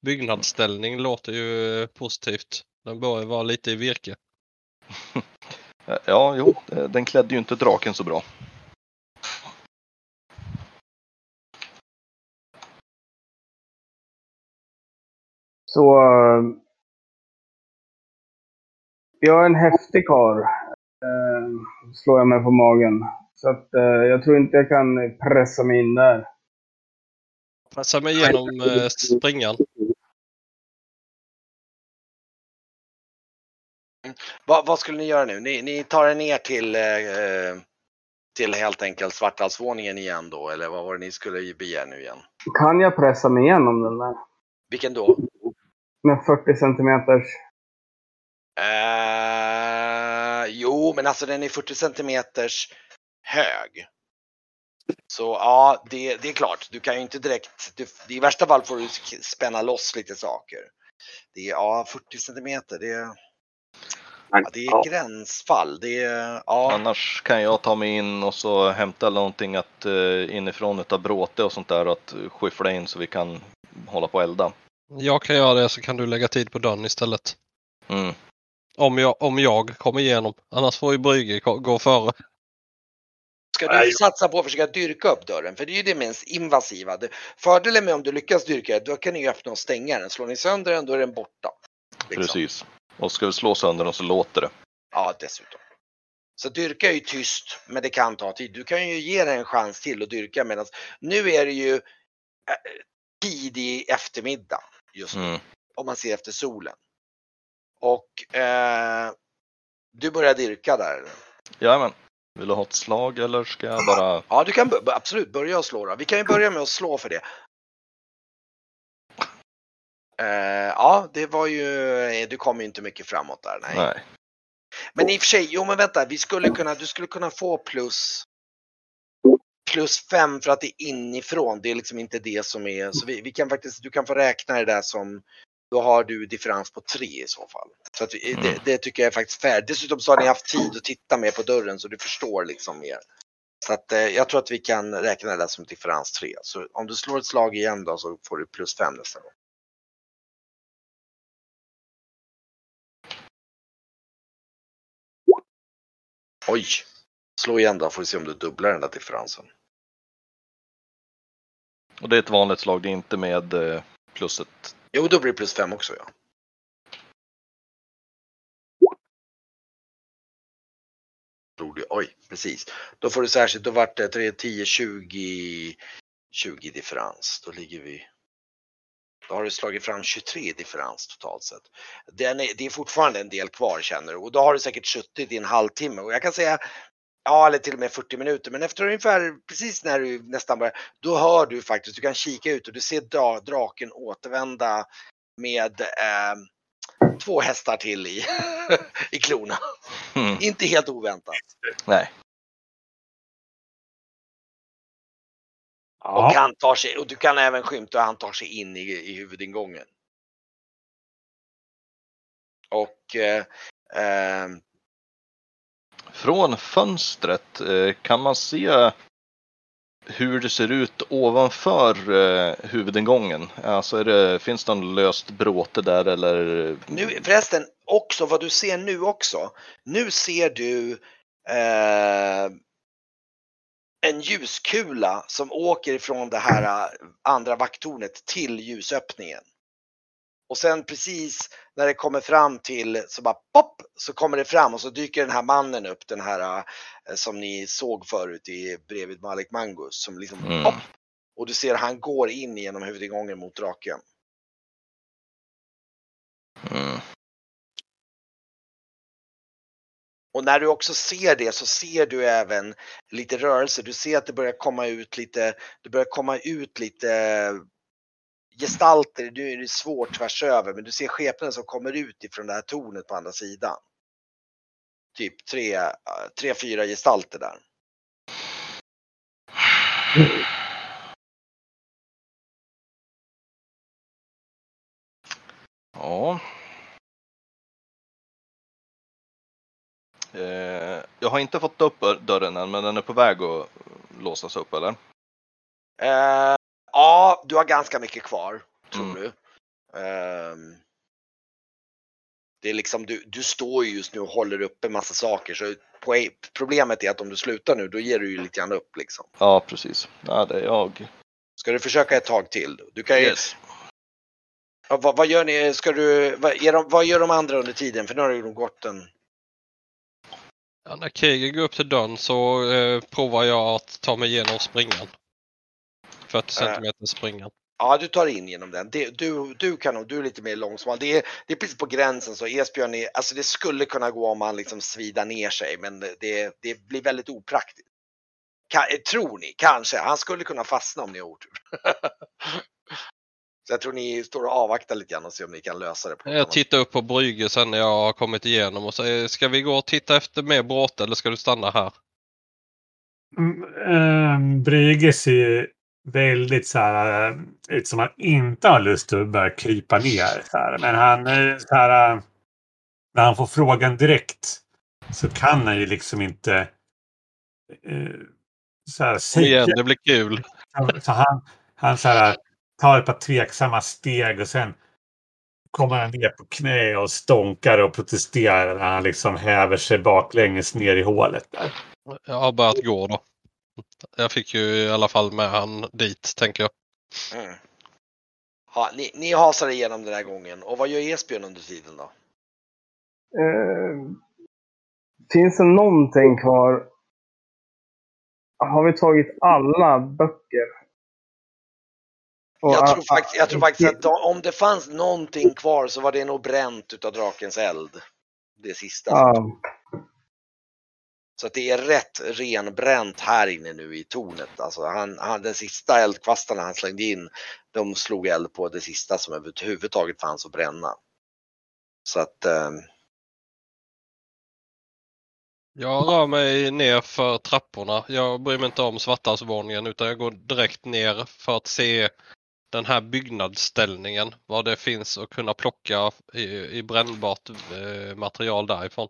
Byggnadsställning låter ju eh, positivt. Den bör ju vara lite i virke. Ja, jo, eh, den klädde ju inte draken så bra. Så... eh, jag är en häftig karl. Eh, slår jag mig på magen. Så att eh, jag tror inte jag kan pressa mig in där. Pressa mig igenom eh, springan. Vad, vad skulle ni göra nu? Ni, ni tar er ner till, eh, till helt enkelt Svartalsvåningen igen då? Eller vad var det ni skulle begära nu igen? Kan jag pressa mig igenom den där? Vilken då? Med 40 centimeters... Eh, jo, men alltså den är 40 centimeters hög. Så ja, det, det är klart. Du kan ju inte direkt. Du, I värsta fall får du spänna loss lite saker. Det är ja, 40 centimeter. Det är, ja, det är gränsfall. Det är ja. Annars kan jag ta mig in och så hämta någonting att, eh, inifrån utav bråte och sånt där att skyffla in så vi kan hålla på och elda. Jag kan göra det så kan du lägga tid på dörren istället. Mm. Om jag, om jag kommer igenom. Annars får ju Brygge gå före. Ska Nej. du satsa på att försöka dyrka upp dörren? För det är ju det minst invasiva. Fördelen med om du lyckas dyrka den, då kan ni ju öppna och stänga den. Slår ni sönder den, då är den borta. Liksom. Precis. Och ska vi slå sönder dem så låter det. Ja, dessutom. Så dyrka är ju tyst, men det kan ta tid. Du kan ju ge den en chans till att dyrka medan nu är det ju eh, tidig eftermiddag just nu, Mm. om man ser efter solen. Och eh, du börjar dyrka där. Jajamän. Vill du ha ett slag eller ska jag bara... Ja, du kan absolut börja slå då. Vi kan ju börja med att slå för det. Eh, ja, det var ju, du kom ju inte mycket framåt där. Nej. Nej. Men i och för sig, jo men vänta, vi skulle kunna, du skulle kunna få plus plus fem för att det är inifrån. Det är liksom inte det som är, så vi, vi kan faktiskt, du kan få räkna det där som, då har du differens på tre i så fall. Så vi, Mm. det, det tycker jag är faktiskt fair. Dessutom så har ni haft tid att titta mer på dörren så du förstår liksom mer. Så att eh, jag tror att vi kan räkna det som differens tre. Så om du slår ett slag igen då så får du plus fem nästa gång. Oj! Slå igen då får vi se om du dubblar den där differensen. Och det är ett vanligt slag, det är inte med eh, plusset. Jo, då blir det plus fem också ja. Tror du- Oj, precis. Då får du särskilt, då vart det 3, 10, 20, 20 differens. Då ligger vi då har du slagit fram 23 differens totalt sett. Den är, det är fortfarande en del kvar känner du och då har du säkert suttit i en halvtimme och jag kan säga Ja, eller till och med 40 minuter. Men efter ungefär precis när du nästan börjar, då hör du faktiskt, du kan kika ut och du ser dra, draken återvända med eh, två hästar till i, i klorna. Mm. Inte helt oväntat. Nej. Och han tar sig, och du kan även skymta, han tar sig in i, i huvudingången. Och eh, eh, från fönstret eh, kan man se hur det ser ut ovanför eh, huvudingången. Alltså är det, finns det någon löst bråte där eller? Nu förresten, också vad du ser nu också. Nu ser du eh, en ljuskula som åker ifrån det här eh, andra vakttornet till ljusöppningen. Och sen precis när det kommer fram till så bara pop så kommer det fram och så dyker den här mannen upp, den här eh, som ni såg förut i bredvid Malik Mangus som liksom Mm. pop. Och du ser han går in genom huvudingången mot draken. Mm. Och när du också ser det så ser du även lite rörelse. Du ser att det börjar komma ut lite, det börjar komma ut lite gestalter. Nu är det svårt tvärs över, men du ser skepnader som kommer ut ifrån det här tornet på andra sidan. Typ tre, tre fyra gestalter där. Ja. Eh, jag har inte fått upp dörren än men den är på väg att låsas upp eller? Eh, ja, du har ganska mycket kvar, tror Mm. du. Ehm, det är liksom, du, du står ju just nu och håller upp en massa saker. Så poäng- problemet är att om du slutar nu, då ger du ju lite grann upp liksom. Ja precis. Ja, det är jag. Ska du försöka ett tag till? Du kan ju, Yes. ja, vad, vad gör ni? Ska du, vad, är de, vad gör de andra under tiden? För nu har ju gått en... Ja, när Kriger går upp till dörren så eh, provar jag att ta mig igenom springan. 40 centimeter springan. Ja, du tar in genom den. Det, du, du kan nog, du är lite mer långsmal. Det är, det är precis på gränsen så Esbjörn är, alltså det skulle kunna gå om man liksom svidar ner sig, men det, det blir väldigt opraktiskt. Ka, eh, tror ni? Kanske. Han skulle kunna fastna om ni har otur. så jag tror ni står och avvaktar lite grann och ser om ni kan lösa det. På Jag tittar upp på Brygge sen när jag har kommit igenom och säger ska vi gå och titta efter mer bråte eller ska du stanna här? Mm, ehm, Brygge ser väldigt så här eh, ut som han inte har lust att börja krypa ner. Så här. Men han eh, så här, eh, när han får frågan direkt så kan han ju liksom inte eh, så här, säga. igen, det blir kul. Så han, han så här, tar ett par tveksamma steg och sen kommer han ner på knä och stånkar och protesterar när han liksom häver sig baklänges ner i hålet. Där. Jag har börjat gå då. Jag fick ju i alla fall med han dit, tänker jag. Mm. Ja, ni, ni hasar igenom den här gången. Och vad gör Esbjörn under tiden då? Eh, finns det någonting kvar? Har vi tagit alla böcker? Och, Jag tror, faktiskt, jag tror faktiskt att om det fanns någonting kvar så var det nog bränt utav drakens eld. Det sista. Ja, så att det är rätt renbränt här inne nu i tornet. Alltså han, han, den sista eldkvastarna han slängde in, de slog eld på det sista som överhuvudtaget fanns att bränna. Så att, eh, Jag rör mig ner för trapporna. Jag bryr mig inte om svartarsvåningen utan jag går direkt ner för att se den här byggnadsställningen. Vad det finns att kunna plocka i, i brännbart eh, material därifrån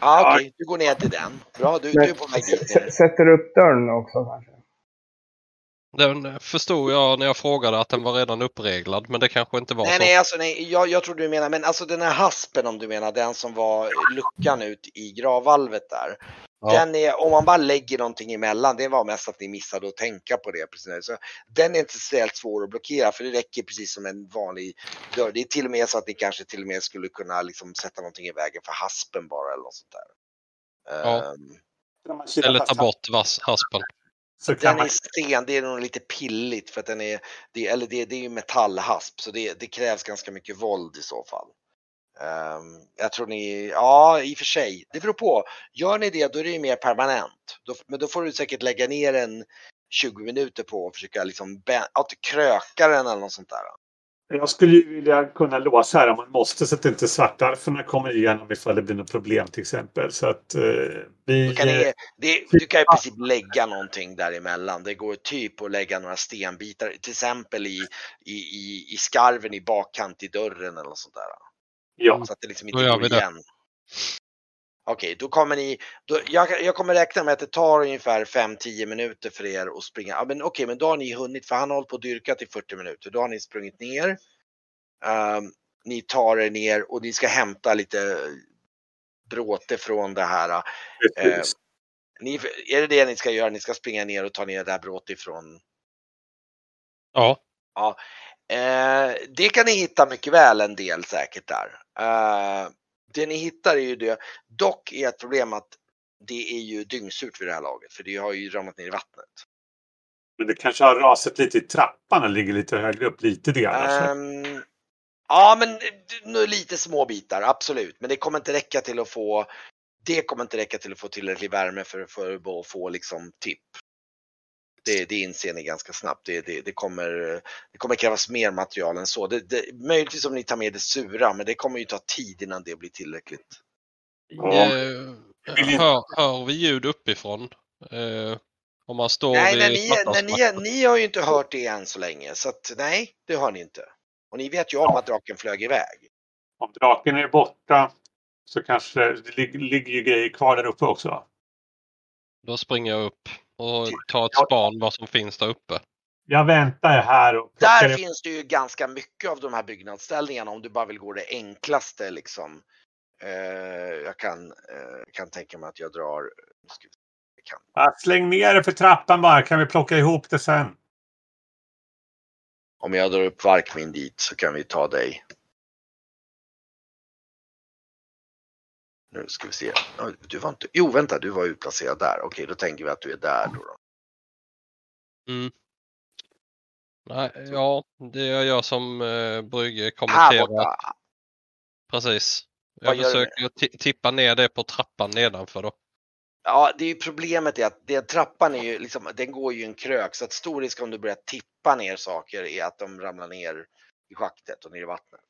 ja okej, du går ner till den. Bra, du, du är på väg dit Sätter upp dörren också kanske? Den förstod jag när jag frågade att den var redan uppreglad men det kanske inte var Nej, så. nej, alltså nej, jag, jag tror du menar, men alltså den här haspen om du menar, den som var luckan ut i gravvalvet där. Ja. Den är, om man bara lägger någonting emellan, det var mest att ni missade att tänka på det. Precis. Så den är inte speciellt svår att blockera för det räcker precis som en vanlig dörr. Det är till och med så att ni kanske till och med skulle kunna liksom sätta någonting i vägen för haspen bara eller något sånt där. Ja. Ehm, Eller ta bort vass, haspen. Så kan den man, är sten, det är nog lite pilligt för att den är, det, eller det, det är ju metallhasp så det, det krävs ganska mycket våld i så fall. Ehm, jag tror ni, ja i och för sig, det beror på. Gör ni det då är det ju mer permanent. Då, men då får du säkert lägga ner en 20 minuter på att försöka liksom, att kröka den eller något sånt där. jag skulle ju vilja kunna låsa här om man måste så att inte svartarfarna kommer igenom ifall det blir något problem till exempel. Så att eh, vi... Då kan eh, ni, det, du kan i princip lägga någonting däremellan. Det går typ att lägga några stenbitar, till exempel i, i, i, i skarven i bakkant i dörren eller något sånt där. Ja. Så att det liksom inte går vi det. igen. Okej, då kommer ni, då, jag, jag kommer räkna med att det tar ungefär 5-10 minuter för er att springa. Ja, men okej, men då har ni hunnit, för han har hållit på och dyrkat i 40 minuter. Då har ni sprungit ner. Ehm, ni tar er ner och ni ska hämta lite bråte från det här. precis. Ni, är det det ni ska göra? Ni ska springa ner och ta ner det här bråte ifrån Ja, Eh, det kan ni hitta mycket väl en del säkert där. Eh, det ni hittar är ju det. Dock är ett problem att det är ju dyngsurt vid det här laget för det har ju ramlat ner i vattnet. Men det kanske har rasat lite i trappan och ligger lite högre upp. Lite det annars. Ehm, ja, men nu lite små bitar, absolut. Men det kommer inte räcka till att få det kommer inte räcka till att få tillräcklig värme för, för att få liksom tipp. Det, det inser ni ganska snabbt. Det, det, det, kommer, det kommer krävas mer material än så. Det, det, möjligtvis om ni tar med det sura, men det kommer ju ta tid innan det blir tillräckligt. Ja. Eh, hör, hör vi ljud uppifrån? Eh, om man står nej, vid nej ni, nej, svartarsmattan? ni, ni har ju inte hört det än så länge, så att nej, det har ni inte. Och ni vet ju om att draken flög iväg. Om draken är borta så kanske det lig- ligger ju grejer kvar där uppe också. Då springer jag upp och tar ett span vad som finns där uppe. Jag väntar här och Där finns det ju ganska mycket av de här byggnadsställningarna om du bara vill gå det enklaste liksom. Eh, jag kan, eh, kan tänka mig att jag drar. Ja, släng ner det för trappan bara kan vi plocka ihop det sen. Om jag drar upp Varkmin dit så kan vi ta dig. Nu ska vi se. Du var inte, jo vänta, du var utplacerad där. Okej, då tänker vi att du är där då. då. Mm. Nej, ja, det jag gör som eh, Brygge kommenterar. Precis. Vad Jag du försöker ti- tippa ner det på trappan nedanför då. Ja, det är ju problemet är att det, trappan är ju liksom, den går ju i en krök så att stor risk om du börjar tippa ner saker är att de ramlar ner i schaktet och ner i vattnet.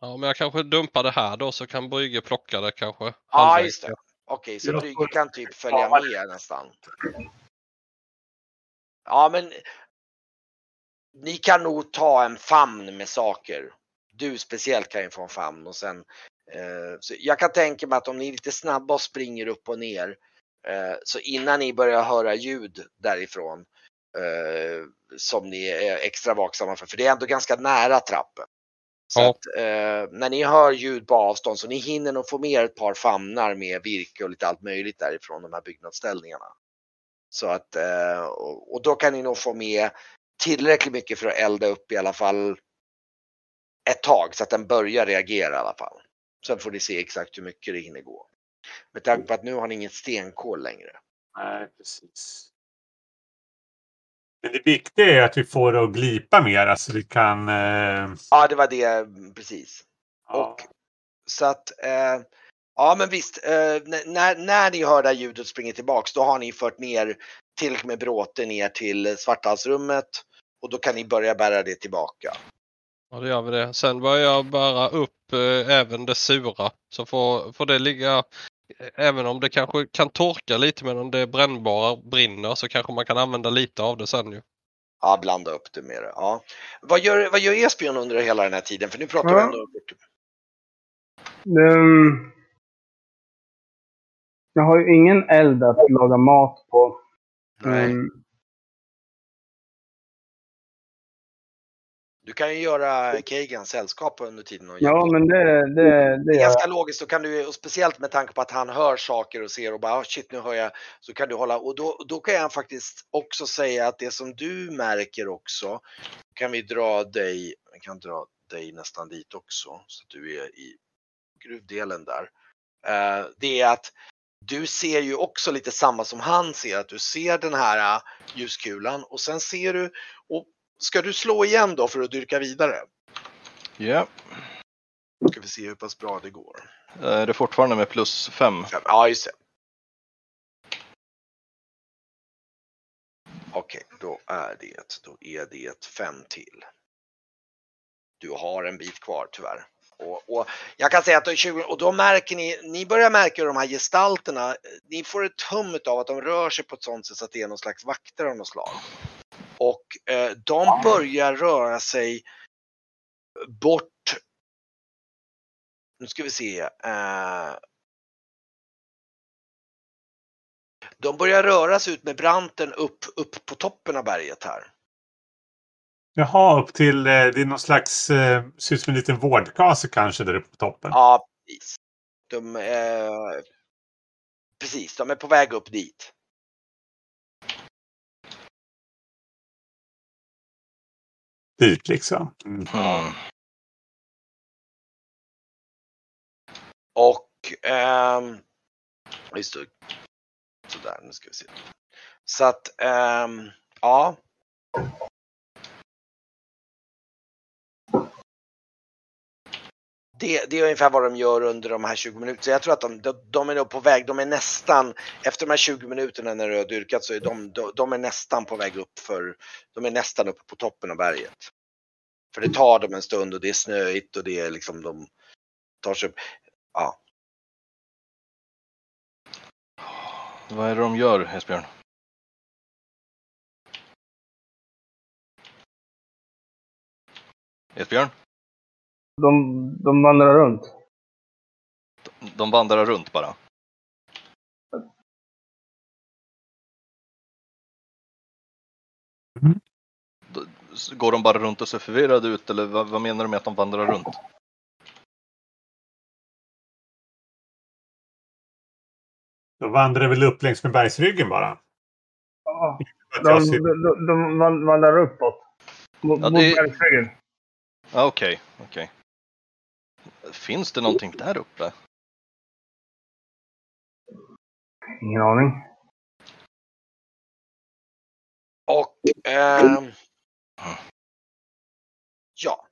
Ja, men jag kanske dumpar det här då så kan Brygge plocka det kanske. Ja, halvvägs. just det. Okej, så Brygge kan typ följa Ja. med nästan. Ja, men ni kan nog ta en famn med saker. Du speciellt kan ju få en famn och sen eh, så jag kan tänka mig att om ni är lite snabba och springer upp och ner eh, så innan ni börjar höra ljud därifrån eh, som ni är extra vaksamma för, för det är ändå ganska nära trappen. Så Ja. att eh, när ni hör ljud på avstånd så ni hinner nog få med ett par famnar med virke och lite allt möjligt därifrån de här byggnadsställningarna. Så att, eh, och, och då kan ni nog få med tillräckligt mycket för att elda upp i alla fall ett tag så att den börjar reagera i alla fall. Sen får ni se exakt hur mycket det hinner gå. Med tanke på att nu har ni inget stenkol längre. Nej, precis. Men det viktiga är att vi får det att glipa mer så vi kan... Eh, Ja, det var det precis. ja. Och så att, eh, ja men visst, eh, när, när ni hör det här ljudet springa tillbaks då har ni fört ner tillräckligt med bråte ner till svarthalsrummet och då kan ni börja bära det tillbaka. Ja, det gör vi det. Sen börjar jag bära upp eh, även det sura. Så får, får det ligga, även om det kanske kan torka lite medan det brännbara brinner så kanske man kan använda lite av det sen ju. Ja, blanda upp det med det. Ja. Vad gör, vad gör Esbjörn under hela den här tiden? För nu pratar vi Ja. ändå... Um, jag har ju ingen eld att laga mat på. Nej. Um, Du kan ju göra Kagan sällskap under tiden. Och ja, men det, det, det Det är gör jag. ganska logiskt, då kan du, och speciellt med tanke på att han hör saker och ser och bara "Ah, shit nu hör jag, så kan du hålla, och då, då kan jag faktiskt också säga att det som du märker också, kan vi dra dig, jag kan dra dig nästan dit också, så att du är i gruvdelen där. Eh, det är att du ser ju också lite samma som han ser, att du ser den här eh, ljuskulan och sen ser du, och ska du slå igen då för att dyrka vidare? Ja. Ska vi se hur pass bra det går. Är det fortfarande med plus fem? Ja, just det. Okej, då är det, då är det fem till. Du har en bit kvar tyvärr. Och, och jag kan säga att då, är 20, och då märker ni, ni börjar märka de här gestalterna, ni får ett hum av att de rör sig på ett sånt sätt att det är någon slags vakter av något slag. Och eh, de börjar röra sig bort. Nu ska vi se. Eh, de börjar röra sig ut med branten upp, upp på toppen av berget här. Jaha, upp till... Eh, det är någon slags... Eh, ser ut som en liten vårdkase kanske där uppe på toppen. Ja, precis. De, eh, precis, de är på väg upp dit. Dit liksom. Mm. Och ehm, just det. Sådär, nu ska vi se. Så att, ehm, ja. Det, det är ungefär vad de gör under de här 20 minuterna. Jag tror att de, de, de är nog på väg, de är nästan, efter de här 20 minuterna när du har dyrkat så är de, de, de är nästan på väg upp för, de är nästan uppe på toppen av berget. För det tar dem en stund och det är snöigt och det är liksom de tar sig upp. Ja. Vad är det de gör, Esbjörn? Esbjörn? De, de vandrar runt. De vandrar runt bara. Mm. Går de bara runt och ser förvirrade ut eller vad, vad menar du med att de vandrar runt? De vandrar väl upp längs med bergsryggen bara. Ja, de, de, de van- vandrar uppåt. Mot, Ja, mot det- bergsryggen. Ah, Okej, okej. Finns det någonting där uppe? Ingen aning. Och ehm, ja.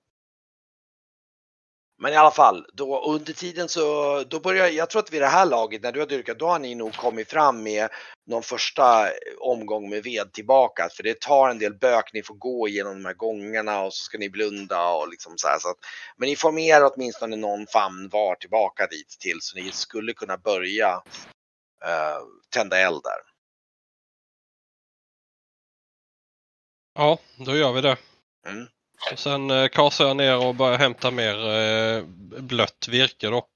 Men i alla fall, då, under tiden så då börjar jag tror att vid det här laget när du har dyrkat då har ni nog kommit fram med någon första omgång med ved tillbaka. För det tar en del bök, ni får gå igenom de här gångarna och så ska ni blunda och liksom så här. Så att, men ni får med er åtminstone någon famn var tillbaka dit till så ni skulle kunna börja eh, tända eld där. Ja, då gör vi det. Mm. Och sen eh, kasar jag ner och börjar hämta mer eh, blött virke då.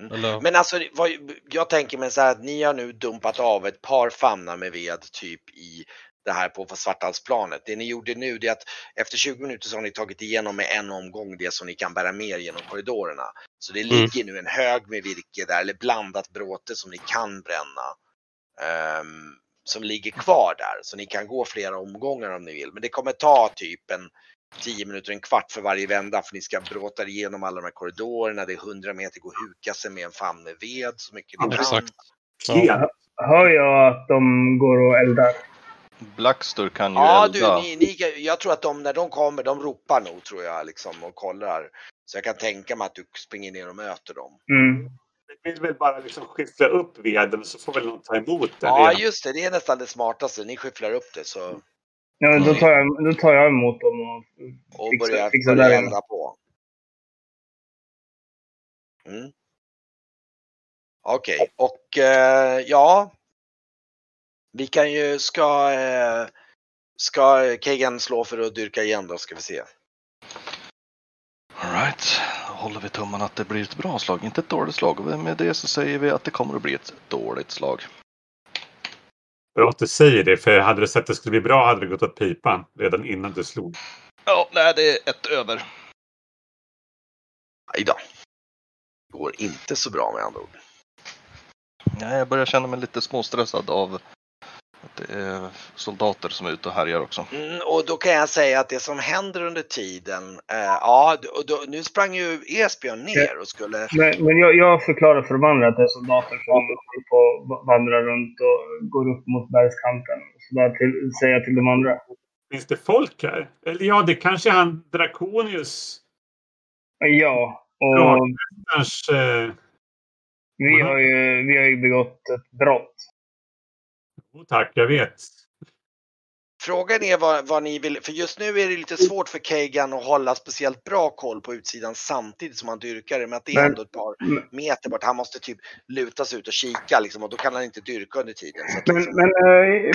Mm. Eller, Men alltså, vad, jag tänker mig så här att ni har nu dumpat av ett par famnar med ved typ i det här på Svarthalsplanet. Det ni gjorde nu det är att efter 20 minuter så har ni tagit igenom med en omgång det som ni kan bära med er genom korridorerna. Så det ligger nu en hög med virke där, eller blandat bråte som ni kan bränna. ehm, som ligger kvar där, så ni kan gå flera omgångar om ni vill. Men det kommer ta typ en 10 minuter, en kvart för varje vända för ni ska bråta igenom alla de här korridorerna. Det är 100 meter, gå och huka sig med en famn med ved så mycket ni kan. Ja. Hör jag att de går och eldar? Blackster kan ju Ja, elda. du, ni, ni, jag tror att de, när de kommer, de ropar nog tror jag liksom och kollar. Så jag kan tänka mig att du springer ner och möter dem. Mm. Vi vill väl bara liksom skyffla upp veden så får väl någon ta emot den. Ja, just det. Det är nästan det smartaste. Ni skyfflar upp det så, Ja, då, tar jag, då tar jag emot dem och och Fixa- börjar, fixa börjar där inne. elda på. Mm. Okej, och eh, ja. Vi kan ju, ska, eh, ska Kegan slå för att dyrka igen då ska vi se. Alright, då håller vi tummarna att det blir ett bra slag, inte ett dåligt slag. Och med det så säger vi att det kommer att bli ett dåligt slag. Bra att du säger det, för hade du sett att det skulle bli bra hade det gått åt pipan redan innan du slog. Ja, nej, det är ett över. Aj då. Går inte så bra med andra ord. Nej, jag börjar känna mig lite småstressad av är soldater som är ute och härjar också. Mm, och då kan jag säga att det som händer under tiden, eh, ja, och då, nu sprang ju Esbjörn ner och skulle Men, men jag, jag förklarar för de andra att det är soldater som håller på att vandra runt och går upp mot bergskanten. Så där till, säger jag till de andra. Finns det folk här? Eller ja, det kanske är han Drakonius. Ja, och Ja. Kanske... vi, har ju, vi har ju begått ett brott. Oh, tack, jag vet. Frågan är vad, vad ni vill, för just nu är det lite svårt för Kagan att hålla speciellt bra koll på utsidan samtidigt som han dyrkar det, men att det är Men- ändå ett par meter bort. Han måste typ luta sig ut och kika liksom och då kan han inte dyrka under tiden. Så att, Men, liksom, men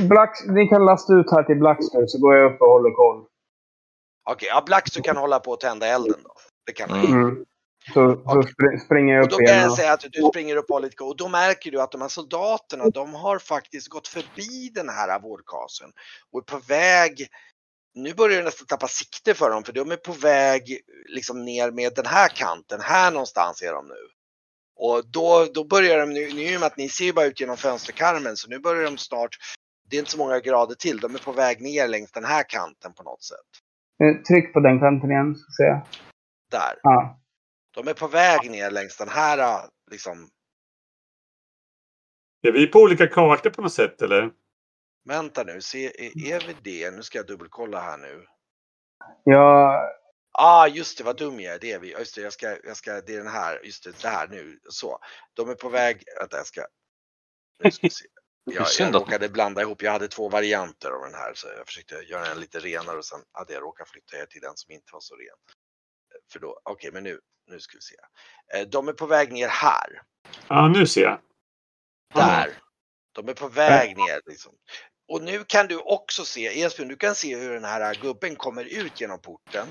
eh, Black, ni kan lasta ut här till Blackster så går jag upp och håller koll. Okej, ja, Blackster kan hålla på att tända elden då. Det kan han. Mm. Så, så springer jag Och upp då kan igen. jag säga att du springer upp och lite och då märker du att de här soldaterna, de har faktiskt gått förbi den här vårdkasen och är på väg nu börjar det nästan tappa sikte för dem för de är på väg liksom ner med den här kanten. Här någonstans är de nu. Och då, då börjar de nu, nu med att ni ser ju bara ut genom fönsterkarmen så nu börjar de snart, det är inte så många grader till, de är på väg ner längs den här kanten på något sätt. Eh, Tryck på den kanten igen, så ser jag. Där. Ja. De är på väg ner längs den här liksom Är vi på olika kartor på något sätt eller? Vänta nu, se, är, är vi det? Nu ska jag dubbelkolla här nu. Jag, Ah, just det, vad dum jag är. Det är vi. Just det, jag ska, jag ska, det är den här, just det, det här nu. Så. De är på väg, vänta jag ska, nu ska vi se. Jag, jag att- råkade blanda ihop, jag hade två varianter av den här så jag försökte göra en lite renare och sen hade jag råkat flytta er till den som inte var så ren. För då, okej men nu, nu ska vi se. Eh, De är på väg ner här, Ja, nu ser jag. där. De är på väg ner liksom. Och nu kan du också se, Esbjörn, du kan se hur den här gubben kommer ut genom porten.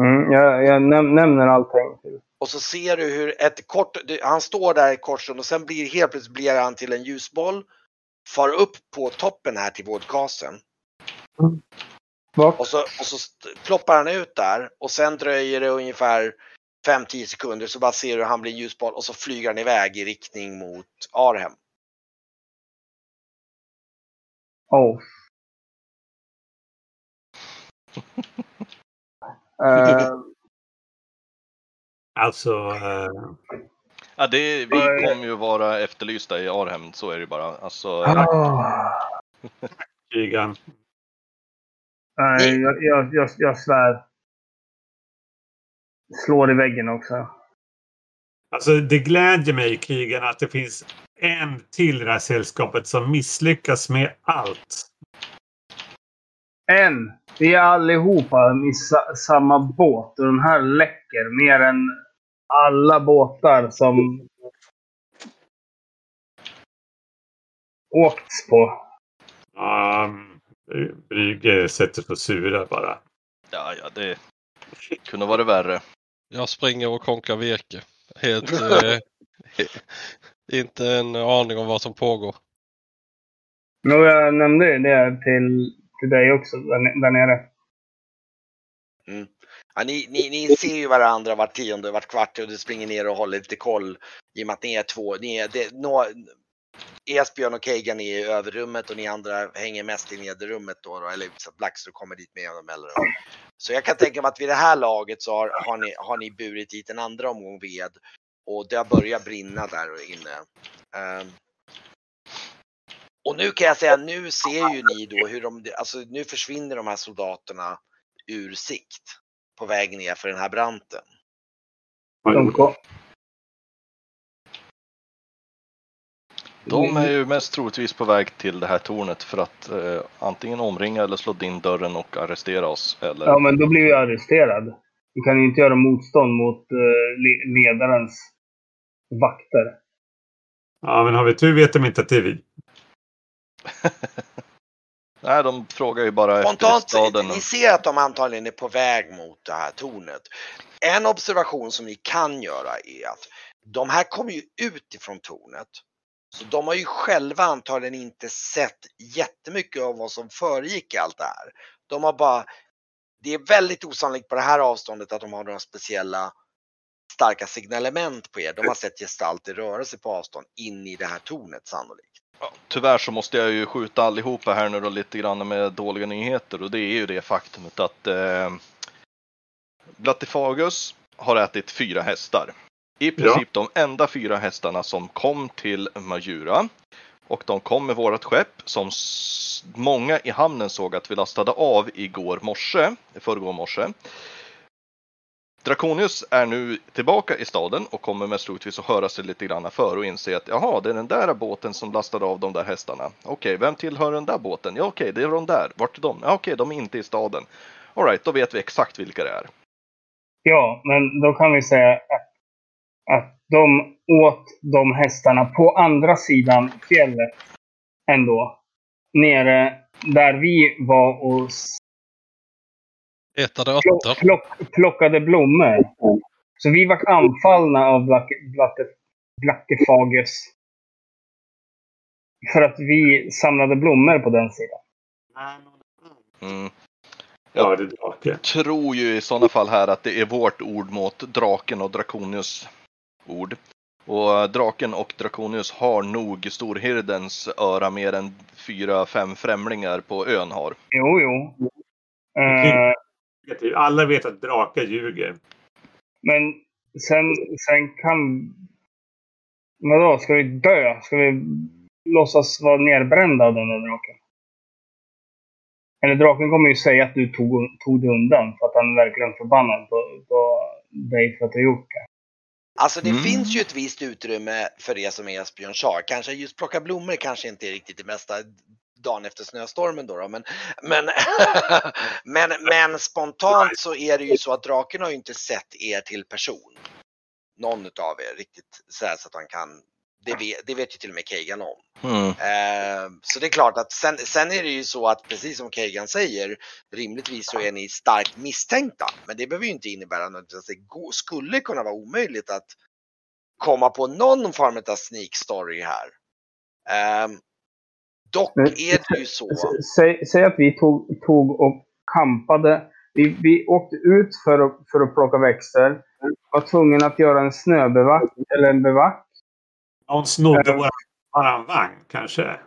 mm, jag, jag näm nämner allting. Och så ser du hur ett kort, han står där i korsen och sen blir helt plötsligt blir han till en ljusboll. Far upp på toppen här till vårdkasen. Bort. Och så, och så ploppar han ut där och sen dröjer det ungefär 5-10 sekunder så bara ser du hur han blir ljusboll och så flyger han iväg i riktning mot Arhem. Oh. Eh, Alltså... Eh, Ja, det, vi kommer ju vara efterlysta i Arhem, så är det bara. Alltså, ah. Nej, jag, jag, jag, jag svär. Slår i väggen också. Alltså det glädjer mig Kigan att det finns en till i det här sällskapet som misslyckas med allt. En. Vi är allihopa i sa samma båt och den här läcker mer än alla båtar som åkts på. Um, Brygge sätter på sura bara. ja, ja, det kunde varit värre. Jag springer och konkar virke. Helt... eh, inte en aning om vad som pågår. Men jag nämnde ju det till, till dig också, där, där nere. Ja, ni, ni, ni ser ju varandra vart tionde, vart kvart och du springer ner och håller lite koll i och med att ni är två. Ni är, det, nå, Esbjörn och Keigan är i överrummet och ni andra hänger mest i nederrummet då, då eller så att kommer dit med jämna mellanrum. Så jag kan tänka mig att vid det här laget så har, har, ni, har ni burit dit en andra omgång ved och det har börjat brinna där inne. Um, och nu kan jag säga, nu ser ju ni då hur de, alltså nu försvinner de här soldaterna ur sikt på väg ner för den här branten. De De är ju mest troligtvis på väg till det här tornet för att eh, antingen omringa eller slå in dörren och arrestera oss. Eller... ja, men då blir jag arresterad. Vi kan ju inte göra motstånd mot eh, le- ledarens vakter. Ja, men har vi tur vet de inte att det är vi. Nej, de frågar ju bara efter Spontant, staden. ni ser att de antagligen är på väg mot det här tornet. En observation som ni kan göra är att de här kommer ju ut ifrån tornet. Så de har ju själva antagligen inte sett jättemycket av vad som föregick allt det här. De har bara, det är väldigt osannolikt på det här avståndet att de har några speciella starka signalement på er. De har sett gestalter röra sig på avstånd in i det här tornet sannolikt. Ja, tyvärr så måste jag ju skjuta allihopa här nu då lite grann med dåliga nyheter och det är ju det faktumet att eh, Blattifagus har ätit fyra hästar. I princip de enda fyra hästarna som kom till Majura. Och de kom med vårat skepp som många i hamnen såg att vi lastade av igår morse, förrgår morse. Drakonius är nu tillbaka i staden och kommer mest troligtvis att höra sig lite grann för och inse att jaha, det är den där båten som lastade av de där hästarna. Okej, vem tillhör den där båten? Ja, okej, det är de där. Vart är de? Ja, okej, de är inte i staden. Alright, då vet vi exakt vilka det är. Ja, men då kan vi säga att, att de åt de hästarna på andra sidan fjället ändå. Nere där vi var och plock, örter. plock, plockade blommor. Så vi var anfallna av Blackefagus. För att vi samlade blommor på den sidan. Mm. Ja, det är drake. tror ju i sådana fall här att det är vårt ord mot draken och Drakonius ord. Och draken och Drakonius har nog storhirdens öra mer än fyra, fem främlingar på ön har. Jo, jo. Eh, Alla vet att drakar ljuger. Men sen, sen kan... Vadå, ska vi dö? Ska vi låtsas vara nerbrända av den där draken? Eller draken kommer ju säga att du tog, tog det undan för att han är verkligen förbannad på, på dig för att du gjort det. Alltså det Mm. finns ju ett visst utrymme för det som Esbjörn sa. Kanske just plocka blommor kanske inte är riktigt det bästa dagen efter snöstormen då, då. Men, men, men, men spontant så är det ju så att draken har ju inte sett er till person. Någon utav er riktigt så, så att han kan, det vet, det vet ju till och med Keigan om. Mm. Eh, så det är klart att sen, sen är det ju så att precis som Keigan säger, rimligtvis så är ni starkt misstänkta. Men det behöver ju inte innebära nödvändigtvis att det gå- skulle kunna vara omöjligt att komma på någon form av sneak story här. Eh, dock Men- är det ju så. Säg, säg att vi tog, tog och kampade. Vi, vi åkte ut för att, för att plocka växter. Var tvungna att göra en snöbevack, eller en bevack. Någon snodde våran, våran vagn kanske.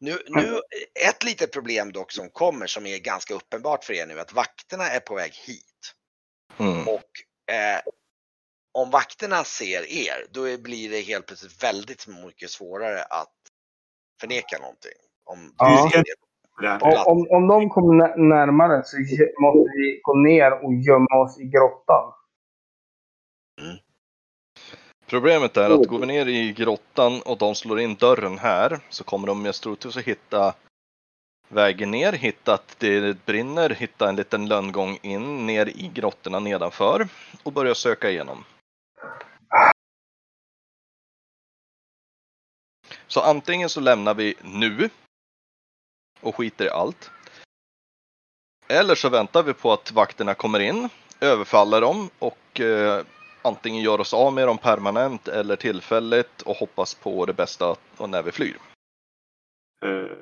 Nu, nu, ett litet problem dock som kommer som är ganska uppenbart för er nu att vakterna är på väg hit. Mm. Och eh, om vakterna ser er, då blir det helt plötsligt väldigt mycket svårare att förneka någonting. Om Ja. om, om de kommer nä- närmare så måste vi gå ner och gömma oss i grottan. Problemet är att går vi ner i grottan och de slår in dörren här så kommer de mest troligtvis att hitta vägen ner, hitta att det brinner, hitta en liten lönngång in ner i grottorna nedanför och börja söka igenom. Så antingen så lämnar vi nu och skiter i allt. Eller så väntar vi på att vakterna kommer in, överfaller dem och eh, antingen gör oss av med dem permanent eller tillfälligt och hoppas på det bästa och när vi flyr. Eh,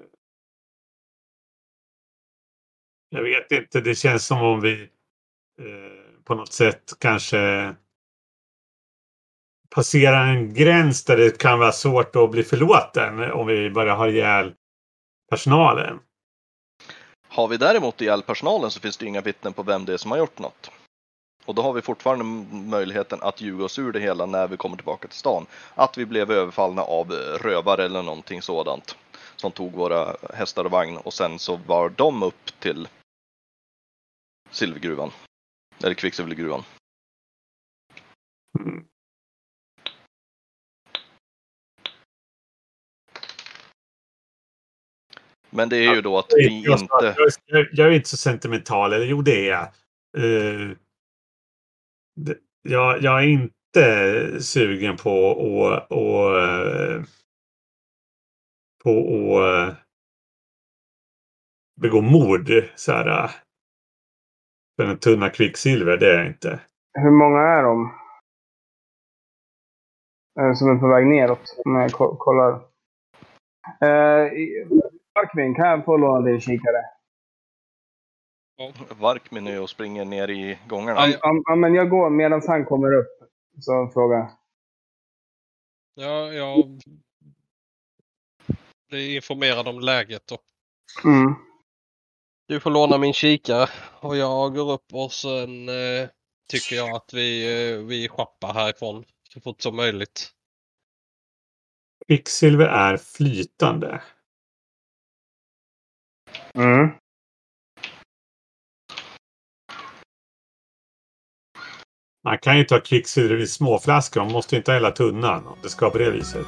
jag vet inte, det känns som om vi eh, på något sätt kanske passerar en gräns där det kan vara svårt att bli förlåten om vi börjar ha ihjäl personalen. Har vi däremot ihjäl personalen så finns det inga vittnen på vem det är som har gjort något. Och då har vi fortfarande möjligheten att ljuga oss ur det hela när vi kommer tillbaka till stan. Att vi blev överfallna av rövare eller någonting sådant. Som tog våra hästar och vagn och sen så var de upp till silvergruvan. Eller kvicksilvergruvan. Mm. Men det är ju då att vi inte... jag, jag är inte så sentimental, eller jo det är jag. Eh, jag. Jag är inte sugen på att och, eh, på att eh, begå mord så här. Eh, för den tunna kvicksilver, det är jag inte. Hur många är de? Som är på väg neråt, om jag kollar. Eh, Markvin, kan jag få låna din kikare? Varkmin är ju och springer ner i gångarna. Ja, ja, men jag går medan han kommer upp. Så fråga. Ja, jag blir informerad om läget och Mm. du får låna min kikare och jag går upp och sen eh, tycker jag att vi, eh, vi schappar härifrån så fort som möjligt. Kvicksilver är flytande. Mm. Man kan ju ta kvicksilver i småflaskor. Man måste inte ha hela tunnan om det ska på det viset.